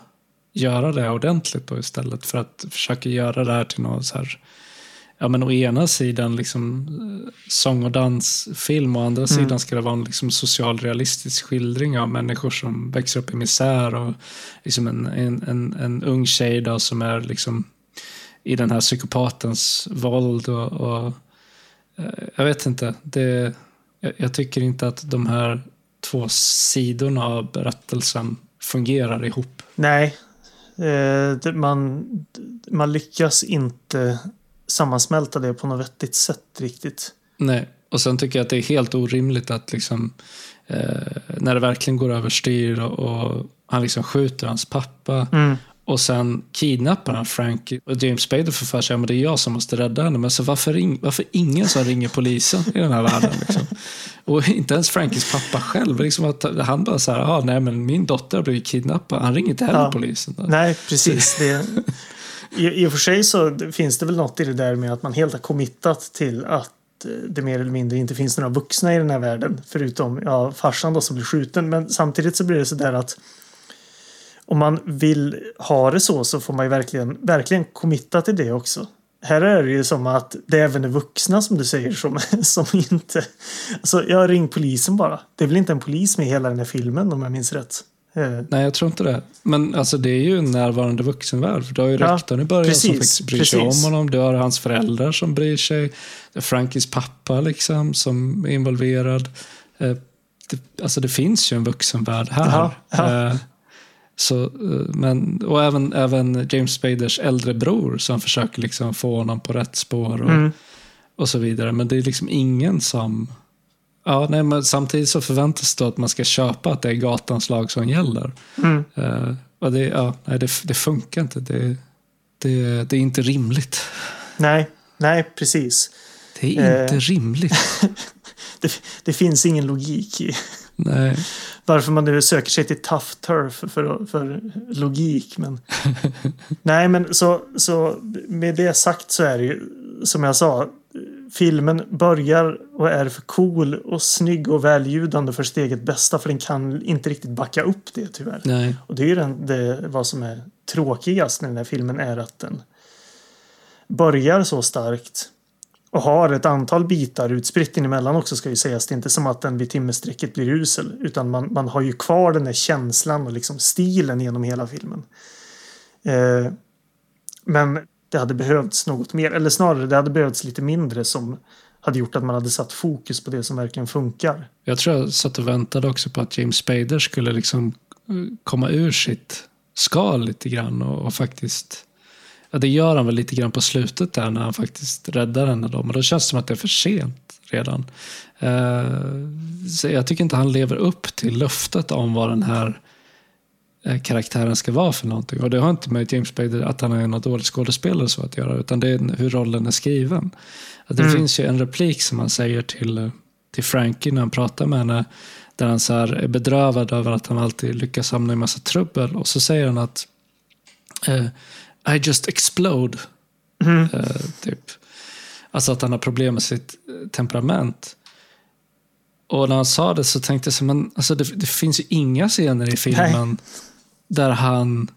göra det ordentligt då istället för att försöka göra det här till någon så här ja men å ena sidan liksom eh, sång och dansfilm och å andra mm. sidan ska det vara en liksom socialrealistisk skildring av människor som växer upp i misär och liksom en, en, en, en ung tjej då som är liksom i den här psykopatens våld och, och Eh, jag vet inte. Det, jag, jag, tycker inte att de här två sidorna av berättelsen fungerar ihop. Nej, eh, man, man lyckas inte sammansmälta det på något vettigt sätt riktigt. Nej, och sen tycker jag att det är helt orimligt att liksom eh, när det verkligen går överstyr och, och han liksom skjuter hans pappa mm. Och sen kidnappar han Frankie. Och James Spader får för sig att det är jag som måste rädda henne. Men så varför, ring, varför ingen som ringer polisen i den här världen? Liksom? Och inte ens Frankies pappa själv. Liksom att han bara så här, ah, nej men min dotter har blivit kidnappad. Han ringer inte heller ja. polisen. Nej, precis. Det, i, I och för sig så finns det väl något i det där med att man helt har committat till att det mer eller mindre inte finns några vuxna i den här världen. Förutom ja, farsan då som blir skjuten. Men samtidigt så blir det så där att om man vill ha det så så får man ju verkligen, verkligen committa till det också. Här är det ju som att det även är vuxna som du säger som, som inte... Alltså jag ring polisen bara. Det är väl inte en polis med i hela den här filmen om jag minns rätt. Eh. Nej, jag tror inte det. Men alltså, det är ju en närvarande vuxenvärld. För du har ju ja, rektorn i början precis, som faktiskt bryr sig om honom. Du har hans föräldrar som bryr sig. Frankies pappa liksom som är involverad. Eh, det, alltså det finns ju en vuxenvärld här. Aha, aha. Eh, så, eh, men, och även, även James Spaders äldre bror som försöker liksom få honom på rätt spår och, mm. och så vidare. Men det är liksom ingen som... Ja, nej, men samtidigt så förväntas det att man ska köpa att det är gatans lag som gäller. Mm. Uh, och det, ja, nej, det, det funkar inte. Det, Det, det är inte rimligt. Nej, nej precis. Det är inte Eh. rimligt. Det, det finns ingen logik i Nej. varför man nu söker sig till tough turf för, för logik. Men... Nej, men så, så med det sagt så är det ju som jag sa. Filmen börjar och är för cool och snygg och väljudande för sitt eget bästa. För den kan inte riktigt backa upp det tyvärr. Nej. Och det är ju den, det, vad som är tråkigast med den här filmen är att den börjar så starkt och har ett antal bitar utspritt emellan också ska ju sägas. Det är inte som att den vid timmesträcket blir usel utan man, man har ju kvar den där känslan och liksom stilen genom hela filmen. Eh, men det hade behövts något mer, eller snarare det hade behövts lite mindre som hade gjort att man hade satt fokus på det som verkligen funkar. Jag tror jag satt och väntade också på att James Spader skulle liksom eh, komma ur sitt skal lite grann och, och faktiskt Ja, det gör han väl lite grann på slutet där när han faktiskt räddar henne då. Men då känns det som att det är för sent redan. Eh, så jag tycker inte han lever upp till löftet om vad den här eh, karaktären ska vara för någonting. Och det har inte med James Spader att han är någon dålig skådespelare så att göra, utan det är hur rollen är skriven. Att det Mm. finns ju en replik som han säger till, eh, till Frankie när han pratar med henne, där han så är bedrövad över att han alltid lyckas hamna i massa trubbel. Och så säger han att eh, I just explode. Mm. Eh, typ. Alltså att han har problem med sitt eh, temperament. Och när han sa det så tänkte jag så, men alltså det, det finns ju inga scener i filmen där han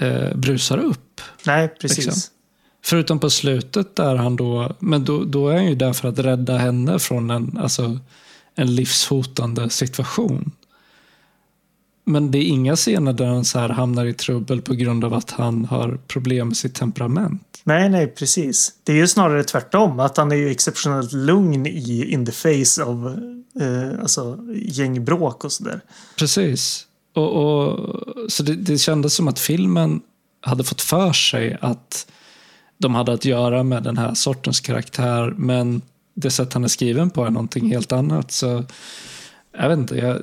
eh, brusar upp. Nej, precis. Liksom. Förutom på slutet där han då, men då, då är han ju där för att rädda henne från en, alltså, en livshotande situation. Men det är inga scener där han så här hamnar i trubbel på grund av att han har problem med sitt temperament. Nej, nej, precis. Det är ju snarare tvärtom. Att han är ju exceptionellt lugn i in the face av eh, alltså, gängbråk och sådär. Precis. Och, och, så det, det kändes som att filmen hade fått för sig att de hade att göra med den här sortens karaktär, men det sätt han är skriven på är någonting helt annat. Så jag vet inte, jag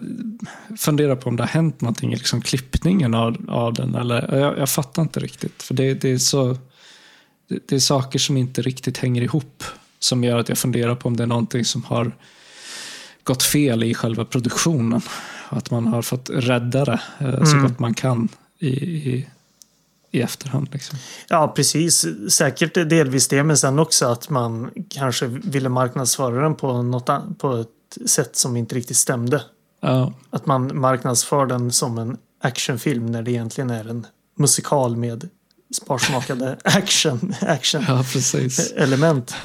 funderar på om det har hänt någonting i liksom klippningen av, av den. Eller, jag, jag fattar inte riktigt. För det, det är så det, det är saker som inte riktigt hänger ihop. Som gör att jag funderar på om det är någonting som har gått fel i själva produktionen. Att man har fått rädda det eh, så Mm. gott man kan i, i, i efterhand. Liksom. Ja, precis. Säkert delvis det, men sen också att man kanske ville marknadsföra den på, något, på ett sätt som inte riktigt stämde. Ja, Att man marknadsför den som en actionfilm när det egentligen är en musikal med sparsmakade action, action ja, element.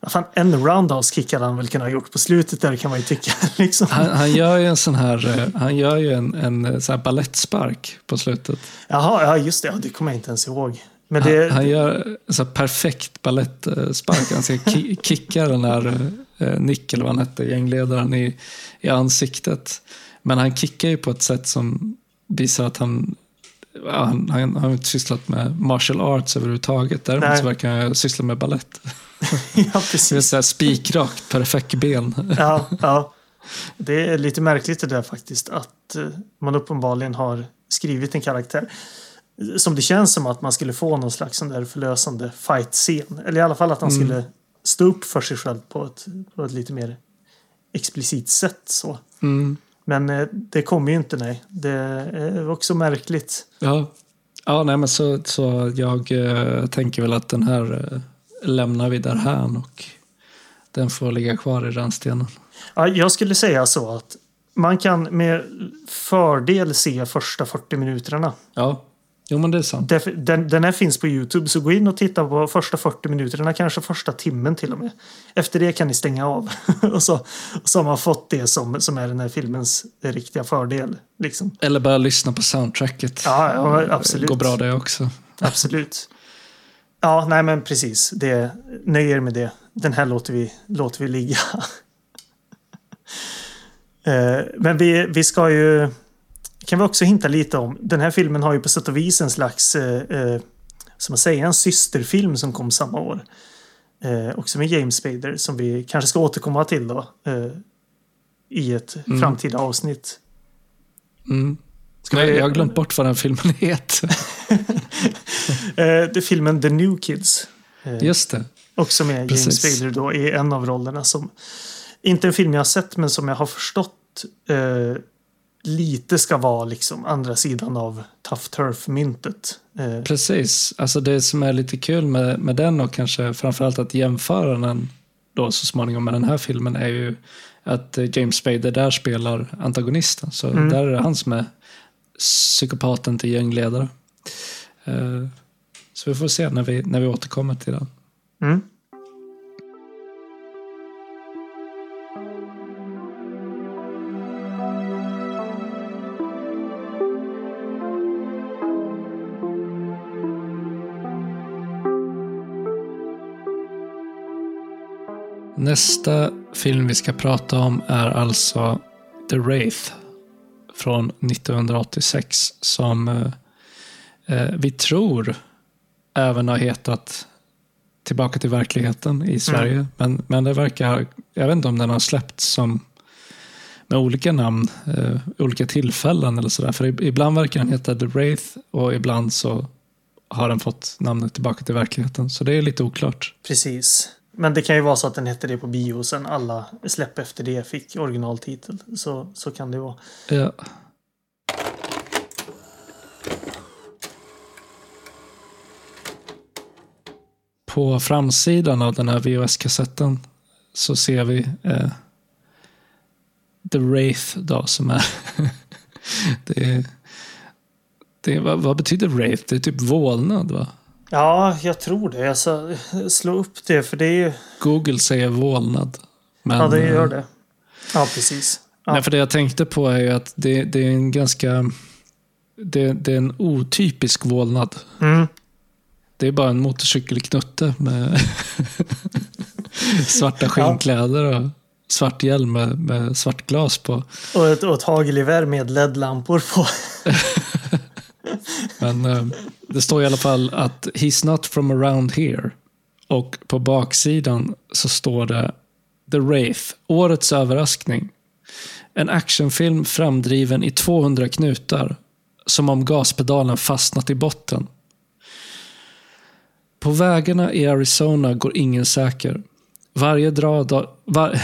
Ja, fan, en roundhouse kick hade han väl kunnat ha gjort på slutet där kan man ju tycka. Liksom. Han, han gör ju en sån här, eh, han gör ju en, en eh, sån här ballettspark på slutet. Jaha, ja just det. Ja, det kommer jag inte ens ihåg. Det, Han, han gör här perfekt ballettspark. Han ska ki- kicka den här eh, Nick, eller vad han hette, gängledaren i, i ansiktet. Men han kickar ju på ett sätt som visar att han ja, han, han har inte sysslat med martial arts överhuvudtaget. Däremot Nej. så verkar han syssla med ballett. ja, precis. spikrakt, perfekt ben. Ja, ja. Det är lite märkligt det där faktiskt. Att eh, man uppenbarligen har skrivit en karaktär. Som det känns som att man skulle få någon slags sån där förlösande fight-scen. Eller i alla fall att han Mm. skulle stå upp för sig själv på ett, på ett lite mer explicit sätt. Så. Mm. Men eh, det kommer ju inte, nej. Det är också märkligt. Ja, ja nej, men så, så jag eh, tänker väl att den här eh, lämnar vi därhän och den får ligga kvar i rännstenen. Ja, jag skulle säga så att man kan med fördel se första 40 minuterna. Ja, jo men det är sant. Den, den här finns på Youtube, så gå in och titta på första 40 minuterna, kanske första timmen till och med. Efter det kan ni stänga av. och, så, och så har man fått det som, som är den här filmens riktiga fördel. Liksom. Eller bara lyssna på soundtracket. Ja, ja, absolut. Går bra det också. Absolut. Ja, nej men precis. Det, nöj er med det. Den här låter vi, låter vi ligga. Eh, men vi, vi ska ju... Kan vi också hinta lite om. Den här filmen har ju på sätt och vis en slags... Eh, eh, som man säger, en systerfilm som kom samma år. Eh, också med James Spader som vi kanske ska återkomma till då. Eh, I ett Mm. framtida avsnitt. Mm. Ska Nej, vi... Jag har glömt bort vad den filmen heter. det är filmen The New Kids. Just det. Också med James Spader då i en av rollerna som inte en film jag har sett men som jag har förstått eh, lite ska vara liksom andra sidan av Tough Turf-myntet. Eh. Precis, alltså det som är lite kul med, med den och kanske framförallt att jämföra den då så småningom med den här filmen är ju att eh, James Spader där spelar antagonisten. Så mm. där är det han som är psykopaten till gängledare. Eh, så vi får se när vi, när vi återkommer till den. Mm. Nästa film vi ska prata om är alltså The Wraith från 1986 som eh, eh, vi tror även har hetat Tillbaka till verkligheten i Sverige. Mm. Men, men det verkar, jag vet inte om den har släppts som med olika namn, eh, olika tillfällen eller sådär. För ibland verkar den heta The Wraith och ibland så har den fått namnet Tillbaka till verkligheten. Så det är lite oklart. Precis. Men det kan ju vara så att den hette det på bio och sen alla släpp efter det fick originaltitel. Så, så kan det vara. Ja. På framsidan av den här VHS-kassetten så ser vi eh, The Wraith då som är... det är, det är vad, vad, betyder Wraith? Det är typ vålnad va? Ja, jag tror det. Ska slå upp det för det är ju... Google säger vålnad. Men, ja, det gör eh, det. Ja, precis. Ja. Nej, för det jag tänkte på är ju att det, det är en ganska... Det, det, är en otypisk vålnad. Mm. Det är bara en motorcykelknutte med svarta skinnkläder och svart hjälm med, med svart glas på. Och ett, och ett hagelgevär med LED-lampor på. Men eh, det står i alla fall att “He's not from around here”. Och på baksidan så står det “The Wraith, årets överraskning”. En actionfilm framdriven i 200 knutar. Som om gaspedalen fastnat i botten. På vägarna i Arizona går ingen säker. Varje, dra, var,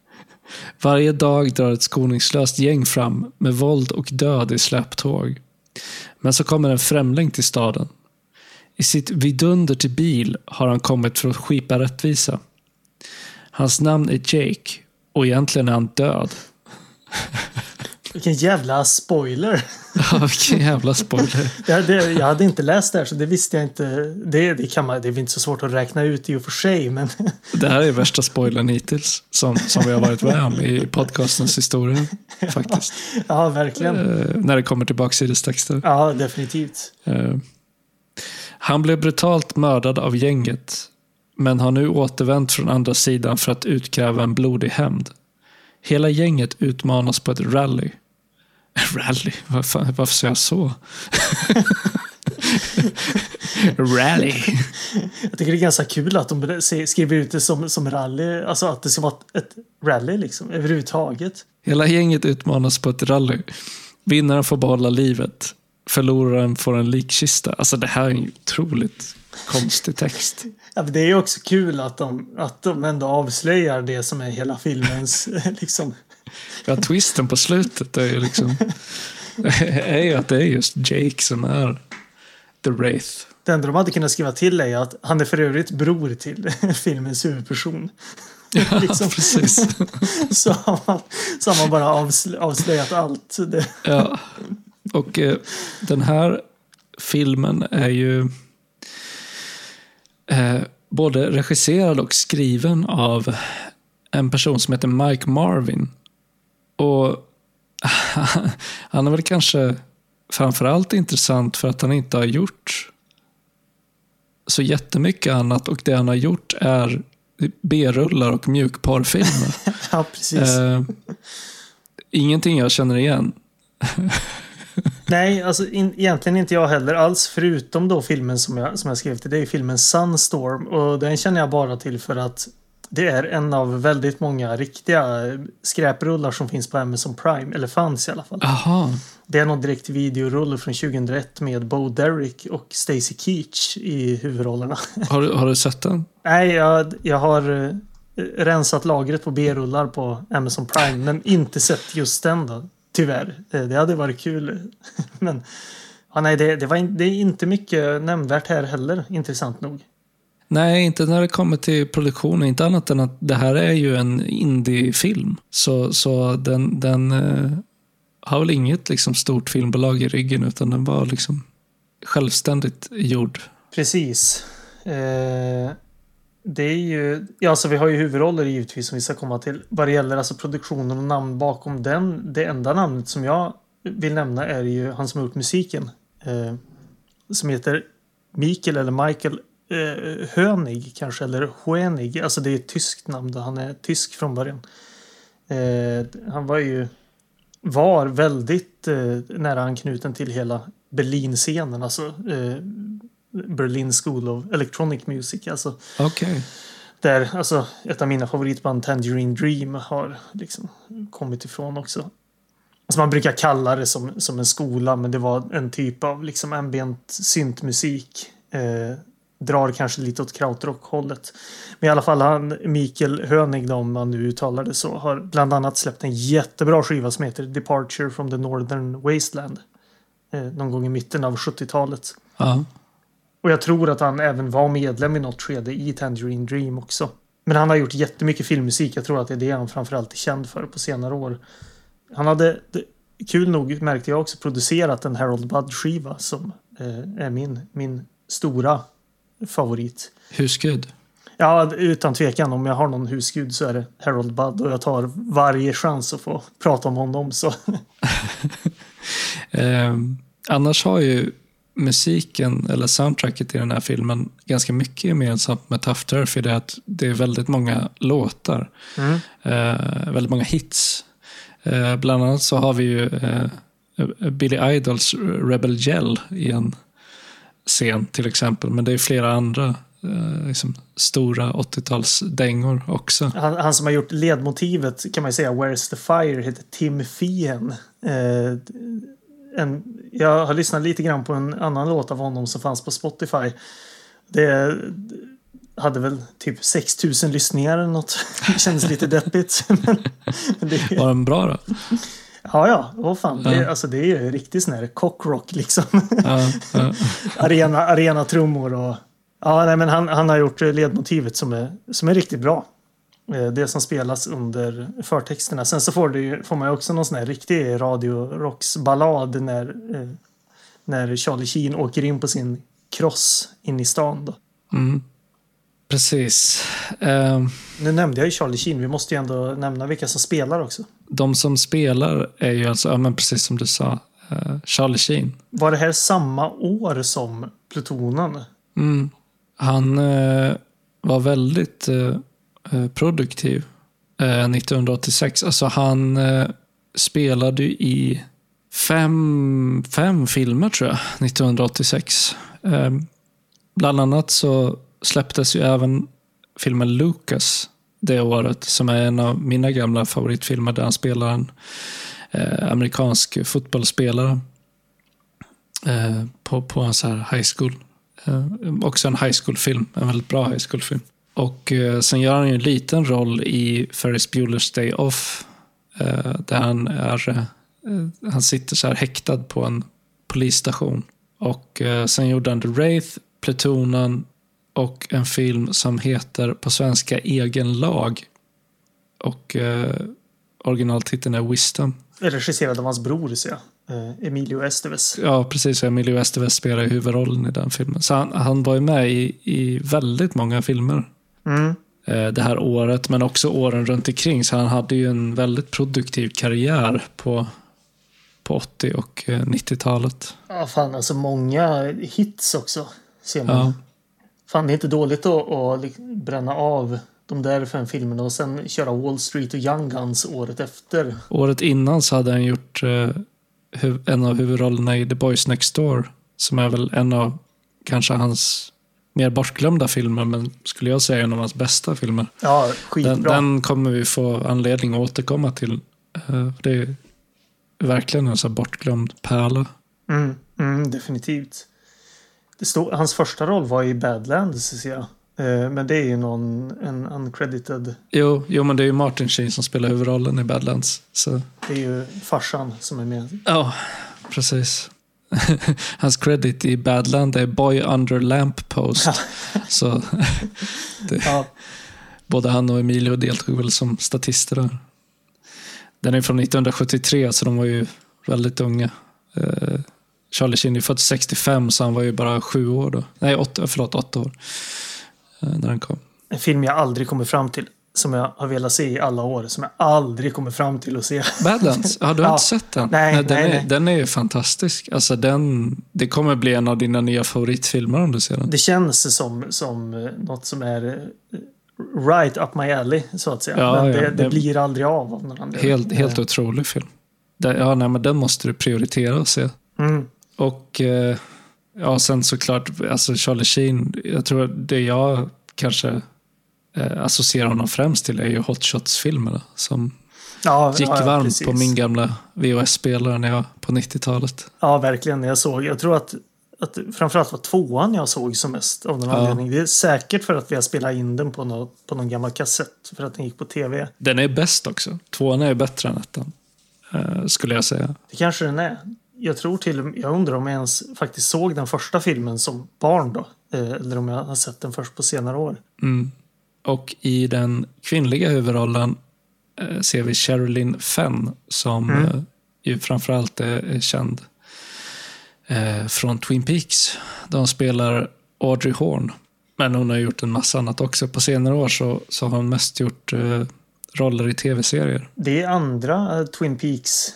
varje dag drar ett skoningslöst gäng fram med våld och död i släptåg. Men så kommer en främling till staden. I sitt vidunder till bil har han kommit för att skipa rättvisa. Hans namn är Jake och egentligen är han död. Vilken jävla spoiler. Ja, vilken jävla spoiler. jag, det, jag hade inte läst det här så det visste jag inte. Det, det, kan man, det är inte så svårt att räkna ut i och för sig. Men... det här är värsta spoilern hittills som, som vi har varit med om i podcastens historia. Faktiskt. Ja, ja verkligen. Uh, när det kommer till baksidestexter. Ja, definitivt. Uh, han blev brutalt mördad av gänget. Men har nu återvänt från andra sidan för att utkräva en blodig hämnd. Hela gänget utmanas på ett rally. Rally? Varför, varför sa jag så? rally. Jag tycker det är ganska kul att de skriver ut det som, som rally. Alltså att det ska vara ett rally liksom överhuvudtaget. Hela gänget utmanas på ett rally. Vinnaren får behålla livet. Förloraren får en likkista. Alltså det här är en otroligt konstig text. Ja, det är också kul att de, att de ändå avslöjar det som är hela filmens liksom. Ja, twisten på slutet är ju liksom är ju att det är just Jake som är The Wraith. Det enda de hade kunnat skriva till är att han är för övrigt bror till filmens huvudperson. Ja, liksom. precis. så, har man, så har man bara avslöjat allt. Det. Ja, och eh, den här filmen är ju eh, både regisserad och skriven av en person som heter Mike Marvin. Och han är väl kanske framförallt intressant för att han inte har gjort så jättemycket annat och det han har gjort är B-rullar och mjukporrfilmer. ja, precis. Eh, ingenting jag känner igen. Nej, alltså in, egentligen inte jag heller alls. Förutom då filmen som jag, som jag skrev till dig, filmen Sunstorm. Och den känner jag bara till för att Det är en av väldigt många riktiga skräprullar som finns på Amazon Prime. Eller fanns i alla fall. Aha. Det är någon direkt videorulle från 2001 med Bo Derek och Stacy Keach i huvudrollerna. Har, du- har du sett den? Nej, jag, jag har eh, rensat lagret på B-rullar på Amazon Prime, men inte sett just den då. Tyvärr. Eh, Det hade varit kul. men ja, nej, det, det, var in, det är inte mycket nämnvärt här heller, intressant nog. Nej, inte när det kommer till produktionen. Inte annat än att det här är ju en indiefilm. Så, så den, den eh, har väl inget liksom, stort filmbolag i ryggen utan den var liksom självständigt gjord. Precis. Eh, det är ju, ja alltså vi har ju huvudroller givetvis som vi ska komma till. Vad det gäller alltså produktionen och namn bakom den. Det enda namnet som jag vill nämna är ju han som har gjort musiken. Eh, som heter Mikael eller Michael eh, Hönig kanske, eller Hoenig. Alltså det är ett tyskt namn då han är tysk från början. Eh, han var ju var väldigt eh, nära anknuten till hela Berlin-scenen. Alltså eh, Berlin School of Electronic Music. Alltså, Okej. där alltså, ett av mina favoritband Tangerine Dream har liksom kommit ifrån också. Alltså man brukar kalla det som, som en skola men det var en typ av liksom ambient syntmusik. Eh, drar kanske lite åt krautrock-hållet. Men i alla fall han, Mikael Hönig om man nu uttalar det så, har bland annat släppt en jättebra skiva som heter Departure from the Northern Wasteland. Eh, någon gång i mitten av 70-talet. Ja. Och jag tror att han även var medlem i något skede i Tangerine Dream också. Men han har gjort jättemycket filmmusik. Jag tror att det är det han framförallt är känd för på senare år. Han hade, kul nog märkte jag också, producerat en Harold Budd-skiva som eh, är min, min stora favorit. Husgud. Ja, utan tvekan. Om jag har någon husgud så är det Harold Budd och jag tar varje chans att få prata om honom. Så. Eh, annars har ju musiken, eller soundtracket i den här filmen, ganska mycket gemensamt med Tough Turf i det att det är väldigt många låtar. Mm. Eh, väldigt många hits. Eh, bland annat så har vi ju eh, Billy Idols Rebel Yell i en scen till exempel. Men det är flera andra eh, liksom, stora 80-talsdängor också. Han, han som har gjort ledmotivet kan man ju säga, Where's the Fire, heter Tim Fien. Eh, en, jag har lyssnat lite grann på en annan låt av honom som fanns på Spotify. Det hade väl typ 6000 lyssningar eller något. Det kändes lite deppigt. men, men det, Var den bra då? Ja, ja, vad fan. Det, Ja. alltså, det är ju riktigt sån här cockrock liksom. Ja, ja. arena, arena trummor och... Ja, nej, men han, han har gjort ledmotivet som är, som är riktigt bra. Eh, Det som spelas under förtexterna. Sen så får, det får man ju också någon sån här riktig radiorocksballad när, eh, när Charlie Sheen åker in på sin cross in i stan. Då. Mm. Precis. Eh, Nu nämnde jag ju Charlie Sheen. Vi måste ju ändå nämna vilka som spelar också. De som spelar är ju alltså, ja, men precis som du sa, eh, Charlie Sheen. Var det här samma år som Plutonen? Mm. Han eh, var väldigt eh, eh, produktiv eh, 1986. Alltså han eh, spelade i fem, fem filmer tror jag, 1986. Eh, bland annat så släpptes ju även filmen Lucas det året, som är en av mina gamla favoritfilmer där han spelar en eh, amerikansk fotbollsspelare eh, på, på en så här high school Eh, också en high school-film. En väldigt bra high school-film. Och eh, sen gör han ju en liten roll i Ferris Bueller's Day Off. Eh, där han är... Eh, han sitter så här häktad på en polisstation. Och eh, sen gjorde han The Wraith, Plutonen och en film som heter på svenska Egen lag. Och eh, originaltiteln är Wisdom. Regisserad av hans bror, ser jag. Eh, Emilio Estevez. Ja, precis. Emilio Estevez spelar huvudrollen i den filmen. Så han, han var ju med i, i väldigt många filmer Mm. eh, det här året, men också åren runt omkring. Så han hade ju en väldigt produktiv karriär på, på 80 och eh, 90-talet. Ja, fan alltså många hits också. Ser man. Ja. Fan, det är inte dåligt att, att bränna av de där fem filmerna och sen köra Wall Street och Young Guns året efter. Året innan så hade han gjort eh, en av huvudrollerna i The Boys Next Door, som är väl en av kanske hans mer bortglömda filmer, men skulle jag säga en av hans bästa filmer. Ja, skitbra. Den, den kommer vi få anledning att återkomma till. Eh, Det är verkligen en så här bortglömd pärla. Mm, mm, definitivt. Det stod, hans första roll var i Badlands, ser jag. Eh, Men det är ju någon, en uncredited. Jo, jo, men det är ju Martin Sheen som spelar huvudrollen i Badlands. Så. Det är ju farsan som är med. Ja, precis. Hans credit i Badland är Boy Under Lamppost. Så Ja, både han och Emilio deltog väl som statister där. Den är från 1973, så de var ju väldigt unga. Charlie Sheen är född 65, så han var ju bara sju år då. Nej, åtta, förlåt, åtta år. Eh, när den kom. en film jag aldrig kommer fram till. Som jag har velat se i alla år. Som jag aldrig kommer fram till att se. Badlands? Ja, du har Ja. inte sett den? Nej, den, nej, är, nej. den är ju fantastisk. Alltså, den, det kommer bli en av dina nya favoritfilmer om du ser den. Det känns som, som eh, något som är eh, right up my alley, så att säga. Ja, Men ja, det, det det- blir aldrig av av någon. Helt, helt otrolig film. Ja, nej, men den måste du prioritera och se. Mm. Och eh, ja, sen såklart, alltså Charlie Sheen, jag tror det jag kanske eh, associerar honom främst till är ju Hot Shots-filmerna som Ja, gick ja, varmt precis. på min gamla VHS-spelare när jag på 90-talet. Ja, verkligen. Jag såg, jag tror att, att framförallt var tvåan jag såg som mest av någon Ja. anledning. Det är säkert för att vi har spelat in den på, något, på någon gammal kassett. För att den gick på tv. Den är bäst också. Tvåan är bättre än ettan. Eh, skulle jag säga. Det kanske den är. Jag tror till jag undrar om jag ens faktiskt såg den första filmen som barn då. Eh, Eller om jag har sett den först på senare år. Mm. Och i den kvinnliga huvudrollen eh, ser vi Sherilyn Fenn som Mm. eh, ju framförallt är, känd från Twin Peaks. Där hon spelar Audrey Horn. Men hon har gjort en massa annat också. På senare år så, så har hon mest gjort roller i tv-serier. Det är andra Twin Peaks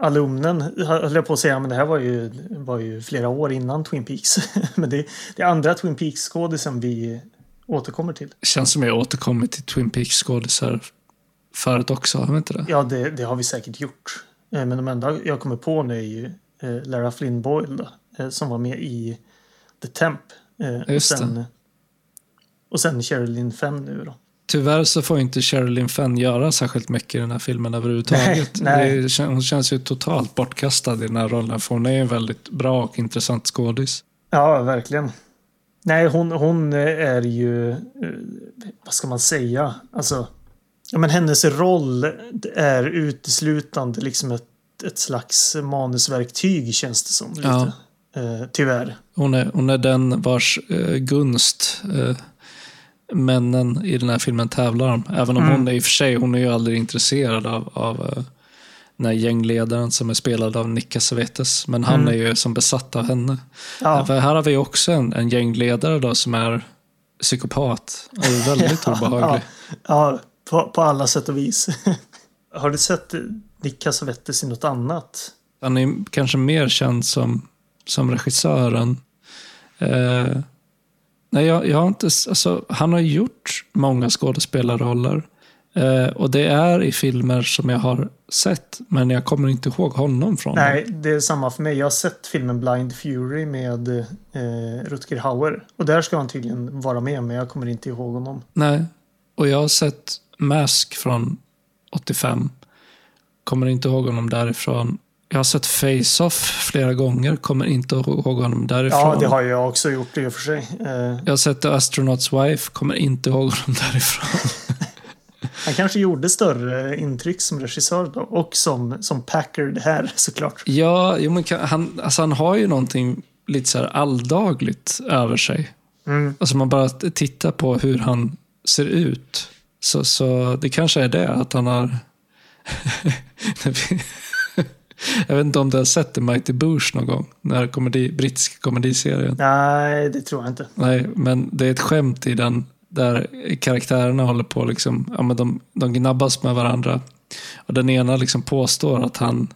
alumnen, höll jag på att säga, men det här var ju, var ju flera år innan Twin Peaks. men det, det är andra Twin Peaks-skådisen vi återkommer till. Känns som jag återkommit till Twin Peaks-skådisar förut också, har vi inte det? Ja, det, det har vi säkert gjort. Eh, men de enda jag kommer på nu är ju eh, Lara Flynn Boyle då, eh, som var med i The Temp. Eh, och, Just sen, och sen Sherilyn Fenn nu då. Tyvärr så får inte Sherilyn Fenn göra särskilt mycket i den här filmen överhuvudtaget. Nej, nej. Hon känns ju totalt bortkastad i den här rollen, för hon är en väldigt bra och intressant skådis. Ja, verkligen. Nej, hon, hon är ju... eh, Vad ska man säga? Alltså... Ja, men hennes roll är uteslutande liksom ett, ett slags manusverktyg känns det som. Lite. Ja. Eh, tyvärr. Hon är, hon är den vars eh, gunst eh, männen i den här filmen tävlar om. Även om Mm. hon är i och för sig, hon är ju aldrig intresserad av, av eh, den här gängledaren som är spelad av Nick Cassavetes. Men han Mm. är ju som besatt av henne. Ja, För här har vi också en, en gängledare då som är psykopat och är väldigt obehaglig. ja på, på alla sätt och vis. Har du sett Nick Cassavetes i något annat? Han är kanske mer känd som, som regissören. Eh, nej, jag, jag har inte, alltså, han har gjort många skådespelarroller. Eh, och det är i filmer som jag har sett, men jag kommer inte ihåg honom från. Nej, det är samma för mig. Jag har sett filmen Blind Fury med eh, Rutger Hauer. Och där ska han tydligen vara med, men jag kommer inte ihåg honom. Nej. Och jag har sett Mask från 85. Kommer inte ihåg honom därifrån. Jag har sett Face-Off flera gånger. Kommer inte ihåg honom därifrån. Ja, det har jag också gjort i och för sig. Eh, Jag har sett The Astronaut's Wife. Kommer inte ihåg honom därifrån. han kanske gjorde större intryck som regissör då. Och som, som Packard här såklart. ja, jo, men kan, han, alltså han har ju någonting lite så alldagligt över sig. Mm. Alltså man bara tittar på hur han ser ut. Så, så det kanske är det, att han har... Jag vet inte om du har sett The Mighty Boosh någon gång? Den här komedi, brittiska komediserien. Nej, det tror jag inte. Nej, men det är ett skämt i den där karaktärerna håller på liksom, ja men de, de gnabbas med varandra. Och den ena liksom påstår att han,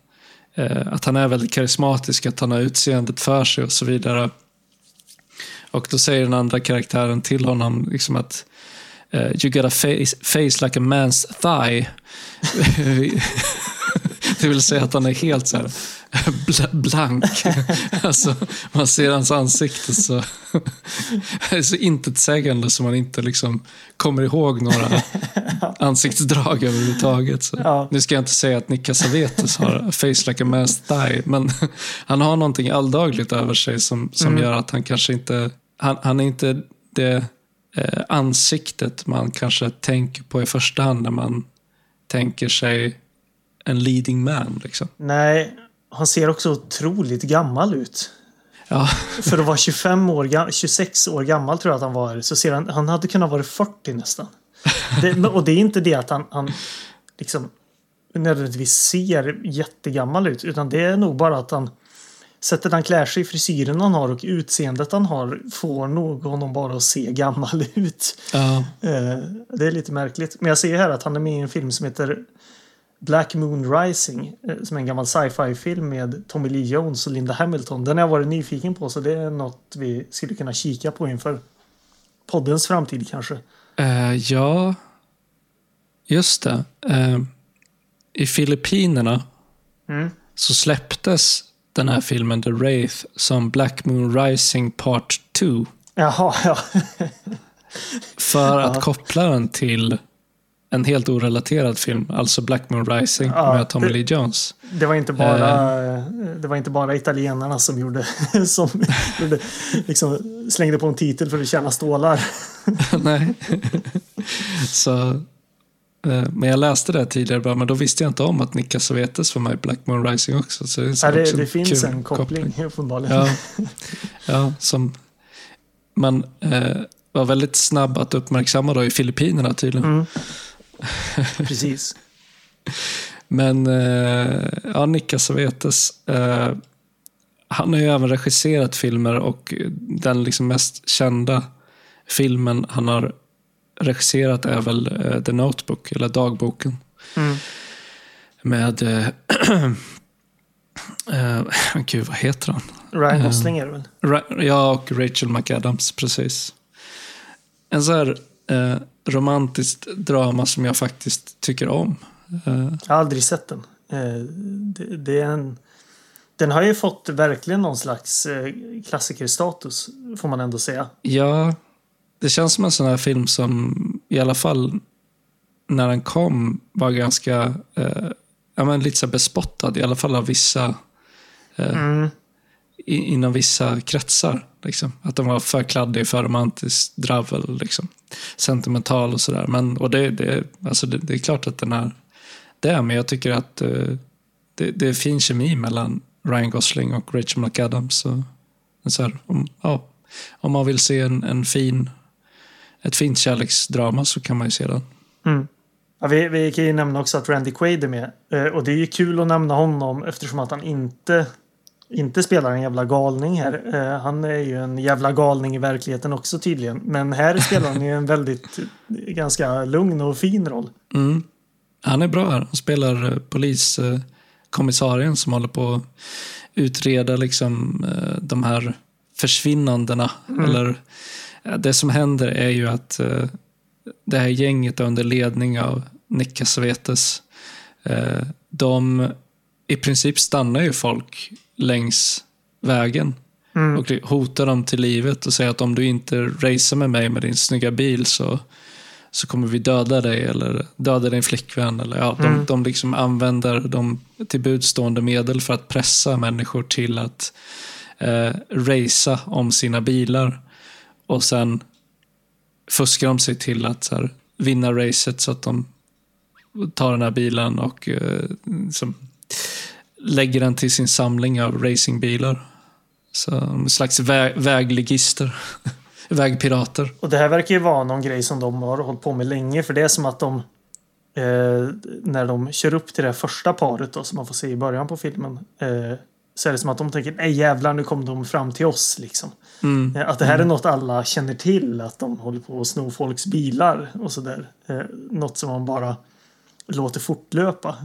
eh, att han är väldigt karismatisk, att han har utseendet för sig och så vidare. Och då säger den andra karaktären till honom liksom att eh, You got a face, face like a man's thigh. Det vill säga att han är helt så här bl- blank. Alltså, man ser hans ansikte så, det är så intetsägande så man inte liksom kommer ihåg några ansiktsdrag överhuvudtaget. Så. Ja. Nu ska jag inte säga att Nick Cassavetes har face like a masked thigh, men han har någonting alldagligt över sig som, som gör att han kanske inte, han, han är inte det eh, ansiktet man kanske tänker på i första hand när man tänker sig en leading man. Liksom. Nej, han ser också otroligt gammal ut. Ja, För att vara 25 år, ga- 26 år gammal tror jag att han var. Så ser han, han hade kunnat vara 40 nästan. Det, och det är inte det att han, han liksom nödvändigtvis ser jättegammal ut. Utan det är nog bara att han sättet han klär sig, frisyren han har och utseendet han har får nog honom bara att se gammal ut. ja, Eh, det är lite märkligt. Men jag ser här att han är med i en film som heter Black Moon Rising. eh, Som är en gammal sci-fi film med Tommy Lee Jones och Linda Hamilton. Den har jag varit nyfiken på så det är något vi skulle kunna kika på inför poddens framtid kanske. Eh, ja, just det. Eh, I Filippinerna Mm. så släpptes den här filmen The Wraith som Black Moon Rising Part 2 Jaha, ja. för Ja. att koppla den till en helt orelaterad film, alltså Black Moon Rising Ja, med Tommy det- Lee Jones. Det var inte bara, det var inte bara italienarna som gjorde, som gjorde, liksom slängde på en titel för att tjäna stålar. Nej. så, eh, men jag läste det tidigare, bara, men då visste jag inte om att Nick Cassavetes var med i Black Moon Rising också. Så det, är Ja, det, också det finns en koppling uppenbarligen. Ja, ja som man eh, var väldigt snabb att uppmärksamma då i Filippinerna tydligen. Mm. Precis. Men eh, ja, Nick Cassavetes, eh, han har ju även regisserat filmer och den liksom mest kända filmen han har regisserat är väl eh, The Notebook, eller Dagboken. Mm. Med, eh, eh, gud vad heter han? Ryan Mm. Gosling är det väl? Ja, och Rachel McAdams, precis. En så här eh, romantiskt drama som jag faktiskt tycker om. Eh, Jag har aldrig sett den. Eh, Det, det är en, den har ju fått verkligen någon slags eh, klassikerstatus, får man ändå säga. ja, det känns som en sån här film som i alla fall när den kom var ganska eh, ja, men lite så bespottad, i alla fall av vissa Mm i, inom vissa kretsar. Liksom. Att den var för kladdig, för romantisk, dravel, liksom. sentimental och sådär. Men, och det, det, alltså det, det är klart att den är det, men jag tycker att uh, det, det är fin kemi mellan Ryan Gosling och Rachel McAdams. Och, och så här, om, ja, om man vill se en, en fin, ett fint kärleksdrama så kan man ju se den. Mm. Ja, vi, vi kan ju nämna också att Randy Quaid är med. Eh, och det är ju kul att nämna honom eftersom att han inte, inte spelar en jävla galning här. Eh, Han är ju en jävla galning i verkligheten också tydligen. Men här spelar han ju en väldigt ganska lugn och fin roll. Mm. Han är bra här. Han spelar eh, poliskommissarien som håller på att utreda liksom, eh, de här försvinnandena. Eller, eh, det som händer är ju att eh, det här gänget under ledning av Nick Cassavetes, eh, de i princip stannar ju folk längs vägen Mm. och hotar dem till livet och säger att om du inte racear med mig med din snygga bil så, så kommer vi döda dig eller döda din flickvän. Eller, ja, de, Mm. de liksom använder de till budstående medel för att pressa människor till att eh, racea om sina bilar. Och sen fuskar de sig till att här, vinna racet så att de tar den här bilen och eh, som, lägger den till sin samling av racingbilar. Så en slags vä vägligister. Vägpirater. Och det här verkar ju vara någon grej som de har hållit på med länge. För det är som att de eh, när de kör upp till det första paret då, som man får se i början på filmen. Eh, så är det som att de tänker nej jävlar nu kom de fram till oss liksom. Mm. Eh, Att det här är något alla känner till. Att de håller på att sno folks bilar och sådär. Eh, något som man bara låter fortlöpa.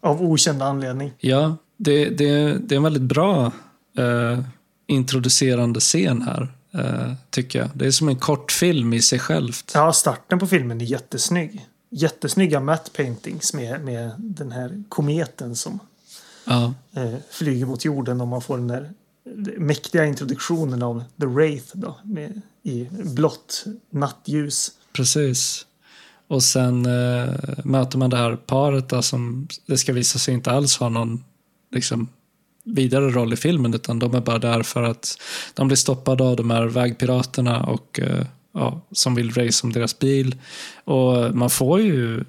Av okänd anledning. Ja, det, det, det är en väldigt bra eh, introducerande scen här, eh, tycker jag. Det är som en kortfilm i sig självt. Ja, starten på filmen är jättesnygg. jättesnygga matte paintings med, med den här kometen som Ja, eh, flyger mot jorden och man får den där mäktiga introduktionen av The Wraith då, med, i blått nattljus. precis. Och sen eh, möter man det här paret då, som det ska visa sig inte alls ha någon liksom, vidare roll i filmen utan de är bara där för att de blir stoppade av de här vägpiraterna och eh, ja, som vill race om deras bil. Och man får ju,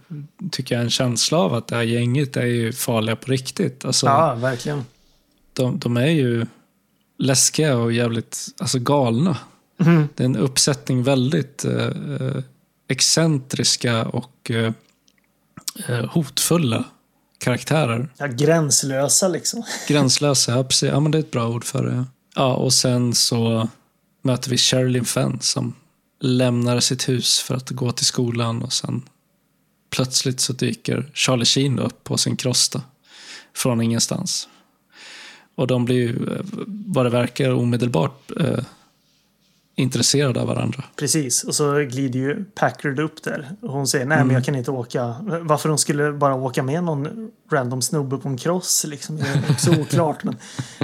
tycker jag, en känsla av att det här gänget är ju farliga på riktigt. Alltså, Ja, verkligen. de, de är ju läskiga och jävligt alltså galna. Mm. Det är en uppsättning väldigt eh, eh, excentriska och eh, eh, hotfulla karaktärer. Ja, gränslösa liksom. Gränslösa, ja, precis. Ja, men det är ett bra ord för det. Ja, och sen så möter vi Sherilyn Fenn som lämnar sitt hus för att gå till skolan och sen plötsligt så dyker Charlie Sheen upp på sin krosta från ingenstans. Och de blir ju, eh, vad det verkar, omedelbart eh, intresserade av varandra. Precis, och så glider ju Packard upp där. Och hon säger nej Mm. men jag kan inte åka. Varför hon skulle bara åka med någon random snubbe på en cross liksom. Det är också oklart. Men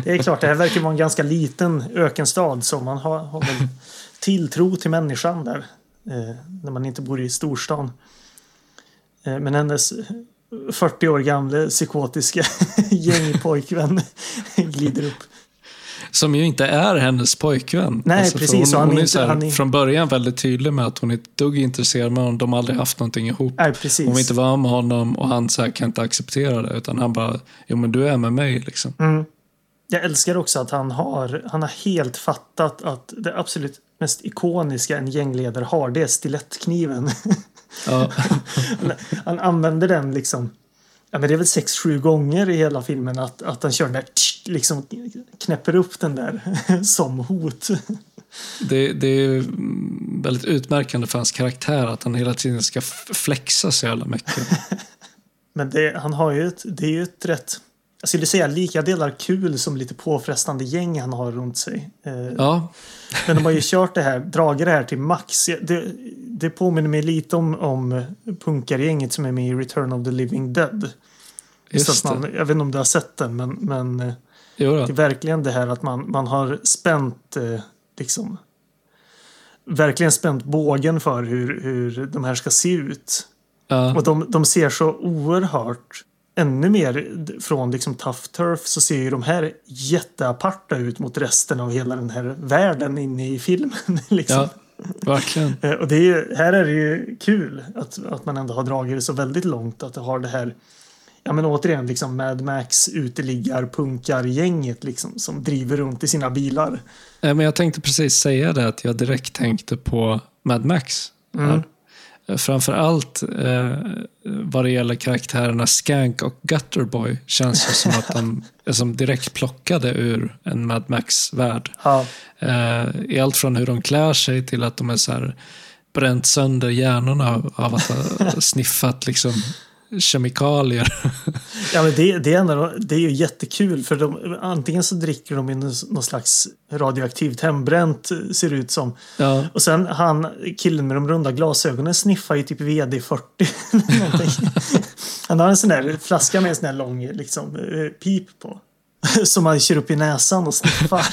det är klart, det här verkar vara en ganska liten ökenstad. Så man har, har väl tilltro till människan där. Eh, när man inte bor i storstan. Eh, men hennes 40 år gamla psykotiska gängpojkvän glider upp. Som ju inte är hennes pojkvän. Nej, för precis, Hon, hon är inte- här, är- från början väldigt tydlig med att hon är ett dugg intresserad med honom. De har aldrig haft någonting ihop. Nej, precis. Hon vill inte vara med honom och han så här, kan inte acceptera det. Utan han bara, jo men du är med mig liksom. Mm. Jag älskar också att han har, han har helt fattat att det absolut mest ikoniska en gängledare har, det är stilettkniven. Ja, han, han använder den liksom, ja men det är väl sex, sju gånger i hela filmen att, att han kör den där, tsch, liksom knäpper upp den där som hot. det, det är väldigt utmärkande för hans karaktär att han hela tiden ska flexa så jävla mycket. Men det, han har ju ett, det är ju ett rätt, jag skulle säga lika delar kul som lite påfrestande gäng han har runt sig. Eh, Ja, Men de har ju kört det här, dragit det här till max. Det, det påminner mig lite om, om punkargänget som är med i Return of the Living Dead. just man, jag vet inte om du har sett den, men, men eh, det är verkligen det här att man, man har spänt eh, liksom verkligen spänt bågen för hur, hur de här ska se ut. Ja, Och de, de ser så oerhört ännu mer från liksom Tough Turf så ser ju de här jätteaparta ut mot resten av hela den här världen inne i filmen. liksom. ja, verkligen. Eh, Och det är här är det ju kul att, att man ändå har dragit det så väldigt långt. Att det har det här, ja men återigen liksom Mad Max uteliggar punkar-gänget liksom som driver runt i sina bilar. Eh, Men jag tänkte precis säga det att jag direkt tänkte på Mad Max. Mm. Här. Eh, Framför allt eh, vad det gäller karaktärerna Skank och Gutterboy känns det som att de är som direkt plockade ur en Mad Max-värld. Ja, Eh, I allt från hur de klär sig till att de är så här bränt sönder hjärnorna av att ha sniffat liksom kemikalier. ja men det, det, är ändå, det är ju jättekul för de, antingen så dricker de i någon slags radioaktivt hembränt eh, ser det ut som. ja, Och sen han, killen med de runda glasögonen sniffar ju typ VD40. eller någonting. han har en sån där flaska med en sån där lång liksom, eh, pip på. Som man kör upp i näsan och sniffar.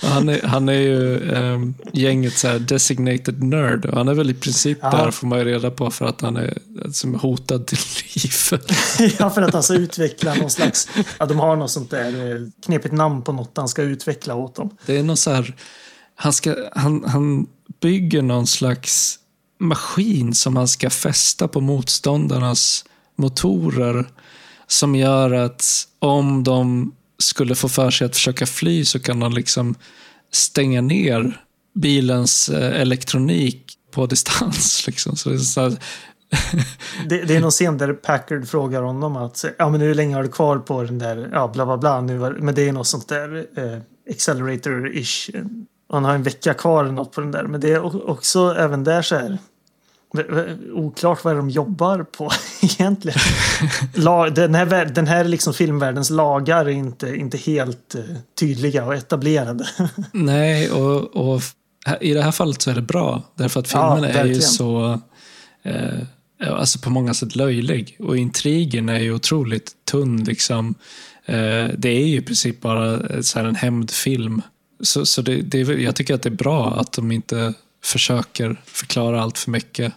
han, är, han är ju eh, gänget så här designated nerd och han är väl i princip Ja. där får man ju reda på för att han är som hotad till livet. ja, för att han ska utveckla någon slags... Ja, de har något sånt där eh, knepigt namn på något han ska utveckla åt dem. Det är någon så här, han, ska, han, han bygger någon slags maskin som han ska fästa på motståndarnas motorer som gör att om de skulle få för sig att försöka fly så kan de liksom stänga ner bilens eh, elektronik på distans. Liksom. Så det är så här, Det, det är någon scen där Packard frågar honom att ja, men hur länge har du kvar på den där, ja bla bla bla. Nu, var- men det är något sånt där eh, accelerator-ish. Han har en vecka kvar eller något på den där. Men det är också även där så här oklart vad de jobbar på egentligen. Den här, den här liksom filmvärldens lagar är inte, inte helt eh, tydliga och etablerade. Nej, och, och i det här fallet så är det bra. Därför att Ja, filmen är ju så... Eh, eh, alltså på många sätt löjlig. Och intrigen är ju otroligt tunn. Liksom. Eh, det är ju i princip bara så en hämndfilm. Så, så det, det, jag tycker att det är bra att de inte försöker förklara allt för mycket.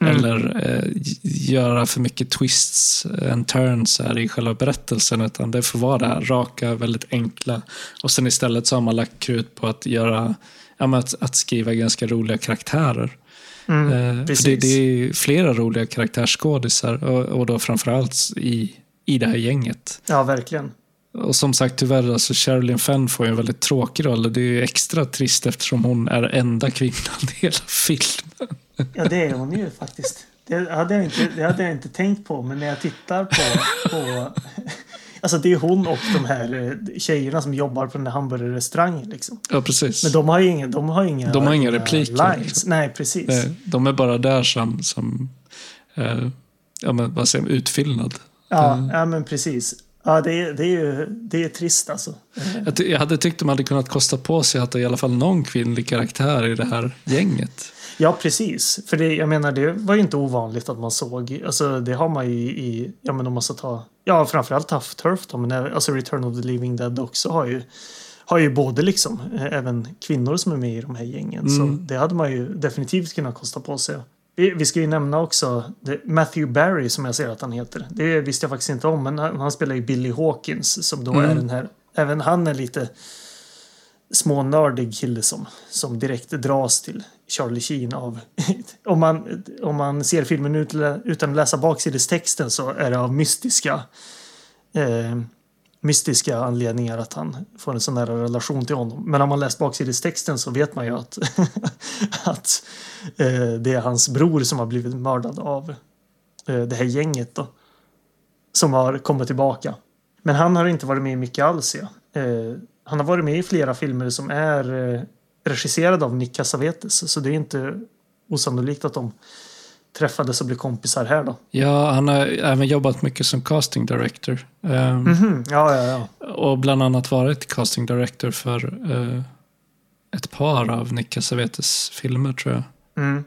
Mm. Eller eh, göra för mycket twists and turns här i själva berättelsen. Utan det får vara det här raka, väldigt enkla. Och sen istället så har man lagt krut på att göra ja, att, att skriva ganska roliga karaktärer. Mm, eh, för det, det, är flera roliga karaktärsskådisar och, och då framförallt i, i det här gänget. Ja, verkligen. Och som sagt, tyvärr, alltså Sherilyn Fenn får ju en väldigt tråkig roll. Det är ju extra trist eftersom hon är enda kvinnan i hela filmen. Ja, det är hon ju faktiskt. Det hade jag inte, det hade jag inte tänkt på, men när jag tittar på, på Alltså det är hon och de här eh, tjejerna som jobbar på den här hamburgerrestaurangen. Liksom. Ja, precis. Men de har ju inga, de har inga, de har inga repliker. Liksom. Nej, precis. De är bara där som, som eh, ja, men, vad säger man, utfyllnad. Ja, mm. ja men precis. Ja, det är, det är ju det är trist alltså. Jag, jag hade tyckt de hade kunnat kosta på sig att ha i alla fall någon kvinnlig karaktär i det här gänget. Ja, precis. För det, jag menar, det var ju inte ovanligt att man såg. Alltså, det har man ju i, ja men om man ska ta, ja framförallt Tough Turf då, men alltså Return of the Living Dead också har ju, har ju både liksom, eh, även kvinnor som är med i de här gängen. Mm. Så det hade man ju definitivt kunnat kosta på sig. Vi, vi ska ju nämna också Matthew Barry som jag ser att han heter. Det visste jag faktiskt inte om, men han spelar ju Billy Hawkins som då mm. är den här, även han är lite smånördig kille som, som direkt dras till Charlie Sheen av... om, man, om man ser filmen ut, utan att läsa baksidestexten så är det av mystiska eh, mystiska anledningar att han får en sån nära relation till honom. Men om man läst baksidestexten så vet man ju att, att eh, det är hans bror som har blivit mördad av eh, det här gänget då. Som har kommit tillbaka. Men han har inte varit med mycket alls. Ja. Eh, han har varit med i flera filmer som är eh, regisserade av Nick Cassavetes. Så det är inte osannolikt att de träffades och blev kompisar här då. Ja, han har även jobbat mycket som casting director. Um, mm -hmm. ja, ja, ja. Och bland annat varit casting director för uh, ett par av Nick Cassavetes filmer tror jag. Mm.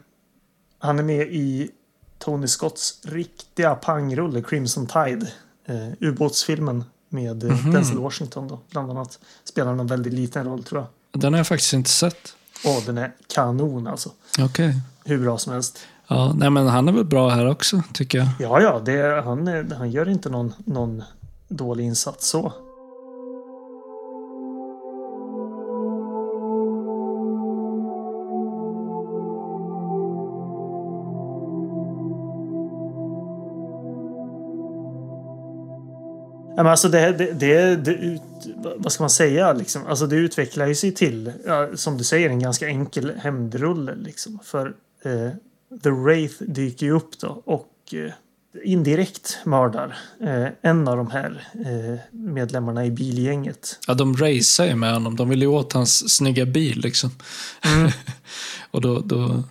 Han är med i Tony Scotts riktiga pangrulle Crimson Tide. Uh, ubåtsfilmen med mm -hmm. Denzel Washington då, bland annat. Spelar en väldigt liten roll tror jag. Den har jag faktiskt inte sett. Åh, den är kanon alltså. Okej. Okay. Hur bra som helst. Ja, nej men han är väl bra här också, tycker jag. Ja, ja, det, han, han gör inte någon, någon dålig insats så. men alltså det, det, det, det ut, vad ska man säga liksom? Alltså det utvecklar ju sig till, som du säger, en ganska enkel hämndrulle liksom. För eh, The Wraith dyker ju upp då och eh, indirekt mördar eh, en av de här eh, medlemmarna i bilgänget. Ja, de racear ju med honom. De vill ju åt hans snygga bil liksom. Mm. och då, då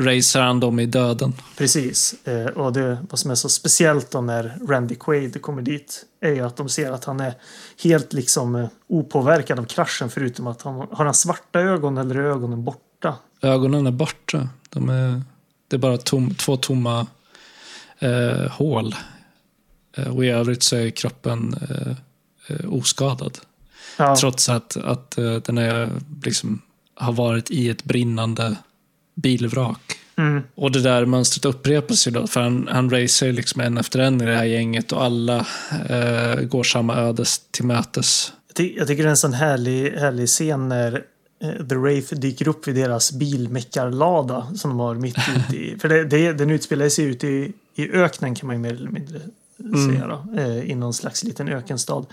racer han dem i döden. Precis. Och det, vad som är så speciellt då när Randy Quaid kommer dit är ju att de ser att han är helt liksom opåverkad av kraschen förutom att han har han svarta ögon eller är ögonen borta. Ögonen är borta. De är, det är bara tom, två tomma eh, hål. Eh, och i övrigt så är kroppen eh, eh oskadad. Ja. Trots att, att den är, liksom, har varit i ett brinnande bilvrak. Mm. Och det där mönstret upprepas ju då, för han, han racer liksom en efter en i det här gänget och alla eh, går samma ödes till mötes. Jag, ty jag tycker det är en sån härlig, härlig scen när eh, The Wraith dyker upp vid deras bilmeckarlada som de har mitt ute i. för det, det, den utspelar sig ute i, i öknen kan man ju mer eller mindre mm. säga då, eh, i någon slags liten ökenstad.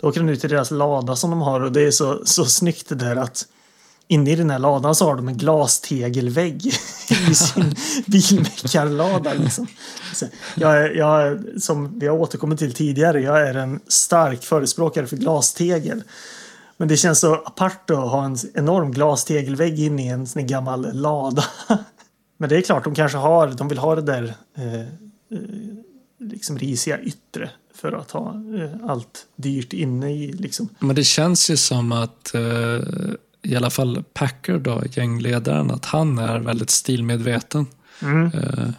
Då åker den ut i deras lada som de har och det är så, så snyggt det där att inne i den här ladan så har de en glastegelvägg i sin bilmeckarlada. Liksom. Jag, jag, som vi har återkommit till tidigare, jag är en stark förespråkare för glastegel. Men det känns så apart att ha en enorm glastegelvägg inne i en sån gammal lada. Men det är klart, de kanske har, de vill ha det där eh, eh, liksom risiga yttre för att ha eh, allt dyrt inne i. Liksom. Men det känns ju som att eh, i alla fall Packer, då, gängledaren, att han är väldigt stilmedveten. Mm. Uh,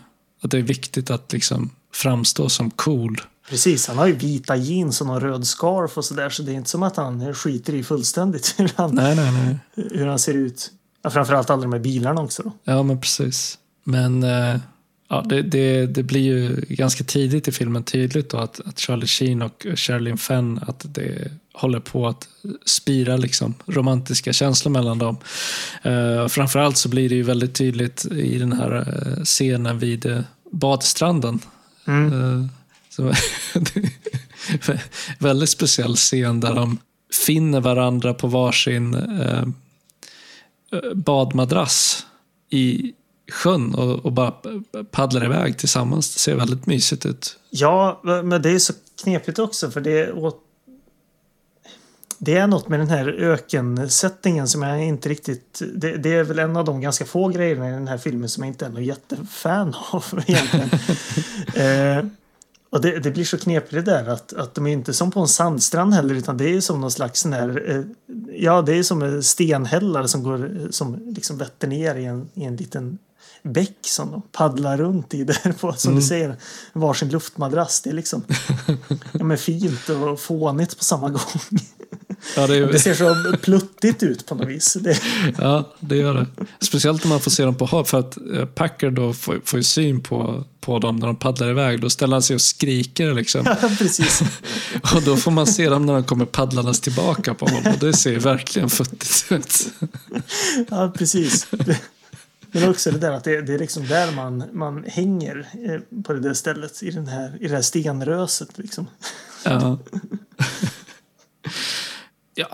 och det är viktigt att liksom framstå som cool. Precis, han har ju vita jeans och någon röd scarf och sådär så det är inte som att han skiter i fullständigt hur han, Nej, nej, nej. hur han ser ut. Ja, framförallt alla de här bilarna också. Då. Ja, men precis. Men eh, ja, det, det, det blir ju ganska tidigt i filmen tydligt då att, att Charlie Sheen och Sherilyn Fenn, att det håller på att spira liksom romantiska känslor mellan dem. Eh, framförallt så blir det ju väldigt tydligt i den här eh, scenen vid eh, badstranden. Mm. Eh, så, väldigt speciell scen där de finner varandra på varsin eh, badmadrass i sjön och, och bara paddlar iväg tillsammans. Det ser väldigt mysigt ut. Ja, men det är så knepigt också för det åt... Det är något med den här ökensättningen som jag inte riktigt... Det, det, är väl en av de ganska få grejerna i den här filmen som jag inte är någon jättefan av egentligen. eh, och det, det, blir så knepigt det där att, att de är inte som på en sandstrand heller utan det är som någon slags sån här, eh, Ja, det är som en stenhällar som går som liksom vetter ner i en, i en liten bäck som de paddlar runt i där på, som mm. du säger, varsin luftmadrass. Det är liksom ja, men fint och fånigt på samma gång. Ja, det, är... det, ser så pluttigt ut på något vis. Det... Ja, det gör det. Speciellt när man får se dem på hav. För att eh, Packer då får, får ju syn på, på dem när de paddlar iväg. Då ställer han sig och skriker. Liksom. Ja, precis. och då får man se dem när de kommer paddlandes tillbaka på honom. Och det ser verkligen futtigt ut. ja, precis. Men också det där att det, det är liksom där man, man hänger eh, på det där stället i, den här, i det här stenröset. Liksom. Ja.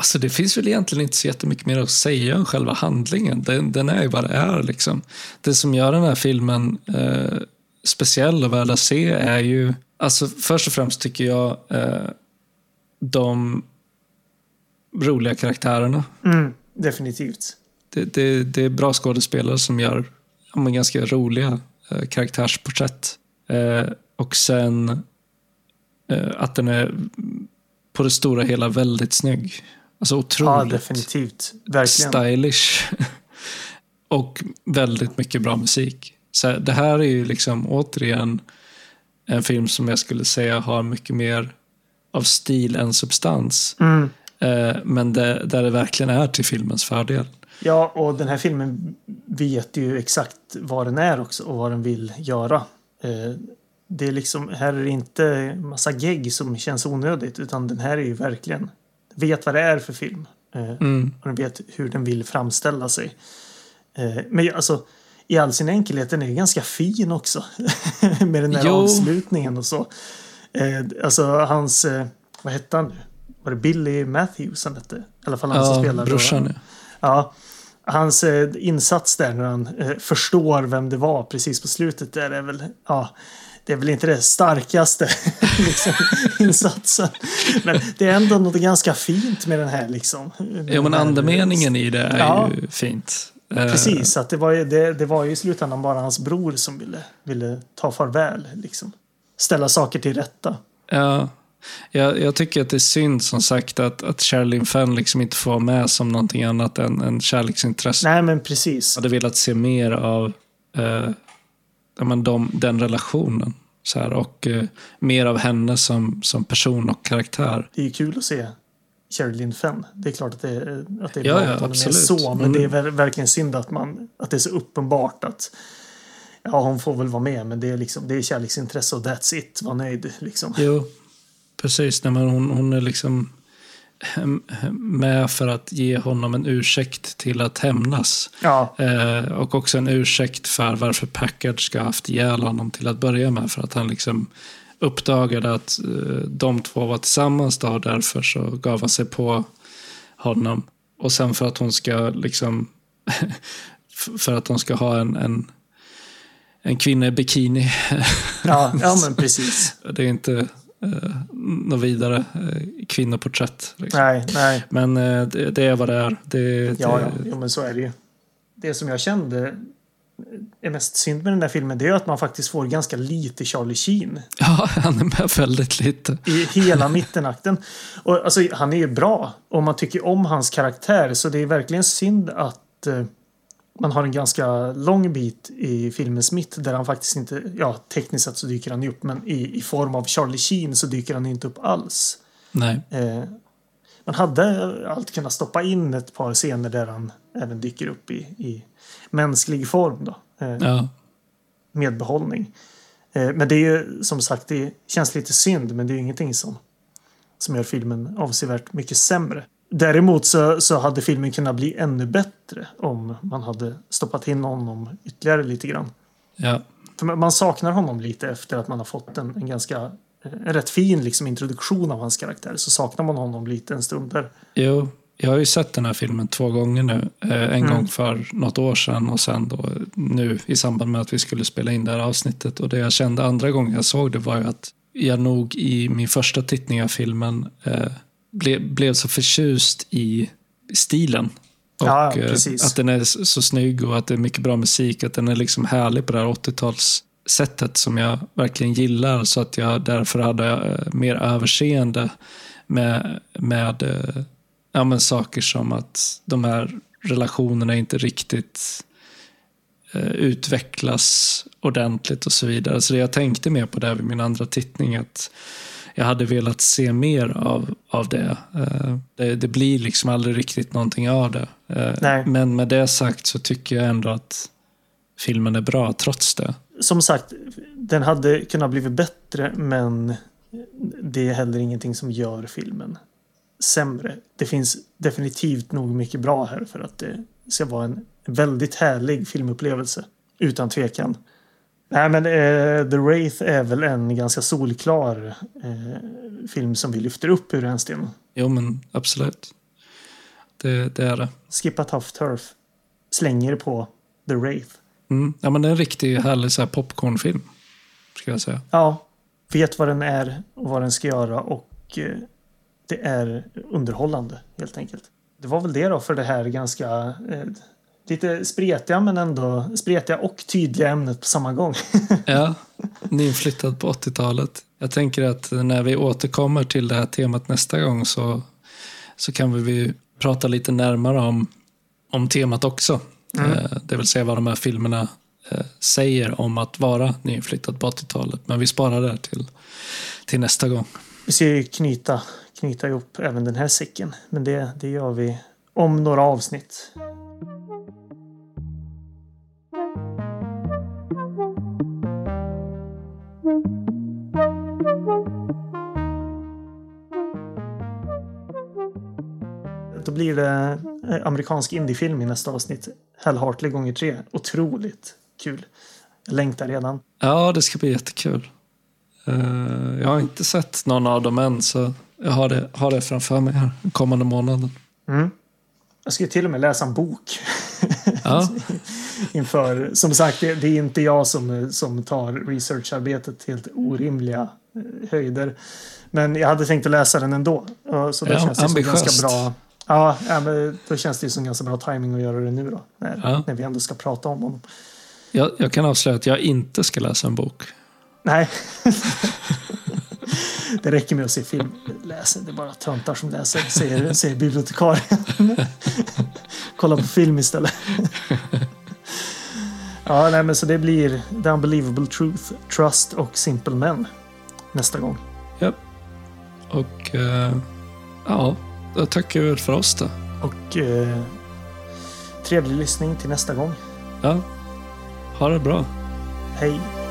Alltså det finns väl egentligen inte så jättemycket mer att säga om själva handlingen. Den, den är ju vad det är. Liksom. Det som gör den här filmen eh, speciell och värd att se är ju, alltså först och främst tycker jag eh, de roliga karaktärerna. Mm, definitivt det, det, det är bra skådespelare som gör ja, men ganska roliga eh, karaktärsporträtt. Eh, och sen eh, att den är på det stora hela väldigt snygg. Alltså otroligt ja, definitivt. Verkligen. stylish. och väldigt mycket bra musik. Så det här är ju liksom återigen en film som jag skulle säga har mycket mer av stil än substans. Mm. Eh, men det, där det verkligen är till filmens fördel. Ja, och den här filmen vet ju exakt vad den är också och vad den vill göra. Eh, det är liksom, här är det inte massa gegg som känns onödigt utan den här är ju verkligen, vet vad det är för film. Eh, mm. Och den vet hur den vill framställa sig. Eh, men alltså, i all sin enkelhet, den är ganska fin också. med den där jo. avslutningen och så. Alltså hans, vad hette han nu? Var det Billy Matthews han hette? I alla fall han ja, som spelar. Brorsan, ja. ja hans eh, insats där när han eh, förstår vem det var precis på slutet där är väl, ja, det är väl inte det starkaste liksom, insatsen. Men det är ändå något ganska fint med den här liksom. Ja, men andemeningen i det är ja, ju fint. Precis, att det var, ju, det, det var ju i slutändan bara hans bror som ville, ville ta farväl. Liksom. Ställa saker till rätta. Ja, jag, jag, tycker att det är synd som sagt att, att Sherilyn Fenn liksom inte får vara med som någonting annat än en kärleksintresse. Nej men precis. Jag hade velat se mer av eh, men de, den relationen. Så här, och eh, mer av henne som, som person och karaktär. Det är kul att se Sherilyn Fenn. Det är klart att det är, att det är ja, bra ja, att hon absolut. är så. Men mm. det är verkligen synd att, man, att det är så uppenbart att ja, hon får väl vara med. Men det är, liksom, det är kärleksintresse och that's it. Var nöjd liksom. Jo, Precis, nej, men hon, hon är liksom med för att ge honom en ursäkt till att hämnas. Ja. Eh, och också en ursäkt för varför Packard ska ha haft ihjäl honom till att börja med. För att han liksom uppdagade att eh, de två var tillsammans då, och därför så gav han sig på honom. Och sen för att hon ska liksom för att de ska ha en, en, en kvinna i bikini. Ja, ja men precis. det är inte eh, något vidare eh, kvinnoporträtt. Liksom. Nej, nej. Men eh, det, det, är vad det är. Det, ja, det... ja, jo, men så är det ju. Det som jag kände är mest synd med den där filmen det är att man faktiskt får ganska lite Charlie Sheen. Ja, han är med väldigt lite. I hela mittenakten. Och, alltså, han är ju bra och man tycker om hans karaktär så det är verkligen synd att, eh, man har en ganska lång bit i filmens mitt där han faktiskt inte, ja tekniskt sett så dyker han ju upp men i, i form av Charlie Sheen så dyker han inte upp alls. Nej. Eh, man hade allt kunnat stoppa in ett par scener där han även dyker upp i, i mänsklig form då. Eh, Ja. med behållning. Eh, men det är ju som sagt, det känns lite synd men det är ju ingenting som, som gör filmen avsevärt mycket sämre. Däremot så, så hade filmen kunnat bli ännu bättre om man hade stoppat in honom ytterligare lite grann. Ja. För man- saknar honom lite efter att man har fått en, en ganska en rätt fin liksom, introduktion av hans karaktär. Så saknar man honom lite en stund där. Jo, jag har ju sett den här filmen två gånger nu. Eh, En Mm. gång för något år sedan och sen då nu i samband med att vi skulle spela in det här avsnittet. Och det jag kände andra gången jag såg det var ju att jag nog i min första tittning av filmen eh, ble, blev så förtjust i stilen. Och Ja, eh, att den är så så snygg och att det är mycket bra musik. Att den är liksom härlig på det här 80-tals sättet som jag verkligen gillar. Så att jag därför hade eh, mer överseende med, med eh, ja, men saker som att de här relationerna inte riktigt eh, utvecklas ordentligt och så vidare. Så det jag tänkte mer på det vid min andra tittning att jag hade velat se mer av, av det. Det. Det blir liksom aldrig riktigt någonting av det. Nej. Men med det sagt så tycker jag ändå att filmen är bra trots det. Som sagt, den hade kunnat blivit bättre men det är heller ingenting som gör filmen sämre. Det finns definitivt nog mycket bra här för att det ska vara en väldigt härlig filmupplevelse. Utan tvekan. Nej men eh, The Wraith är väl en ganska solklar eh, film som vi lyfter upp ur rännstenen. Jo men absolut. Det, det är det. Skippa Tough Turf. Slänger på The Wraith. Mm. Ja, men det är en riktig härlig så här popcornfilm. Ska jag säga. Ja, vet vad den är och vad den ska göra och eh, det är underhållande helt enkelt. Det var väl det då för det här ganska eh, lite spretiga men ändå spretiga och tydliga ämnet på samma gång. Ja, nyinflyttad på 80-talet. Jag tänker att när vi återkommer till det här temat nästa gång så, så kan vi vi prata lite närmare om, om temat också. Eh, Det vill säga vad de här filmerna eh, säger om att vara nyinflyttad på 80-talet. Men vi sparar det till, till nästa gång. vi ska ju knyta, knyta ihop även den här säcken men det, det gör vi om några avsnitt. Då blir det amerikansk indiefilm i nästa avsnitt. Hal Hartley gånger tre. Otroligt kul. Jag längtar redan. Ja, det ska bli jättekul. Eh, Jag har inte sett någon av dem än så jag har det, har det framför mig här kommande månaden. Mm. Jag ska till och med läsa en bok. Ja, Inför, som sagt, det, det är inte jag som, som tar researcharbetet till helt orimliga eh, höjder. Men jag hade tänkt att läsa den ändå. Så då Ja, känns det som ganska bra. Ja, ja, men då känns det som ganska bra timing att göra det nu då. När, Ja. när vi ändå ska prata om honom. jag, jag kan avslöja att jag inte ska läsa en bok. Nej. det räcker med att se film. Läser, det är bara töntar som läser, säger, säger bibliotekarien. Kolla på film istället. ja, nej, men så det blir The Unbelievable Truth, Trust och Simple Men nästa gång. Och eh, ja, då tackar vi väl för oss då. Och eh, trevlig lyssning till nästa gång. Ja, ha det bra. Hej!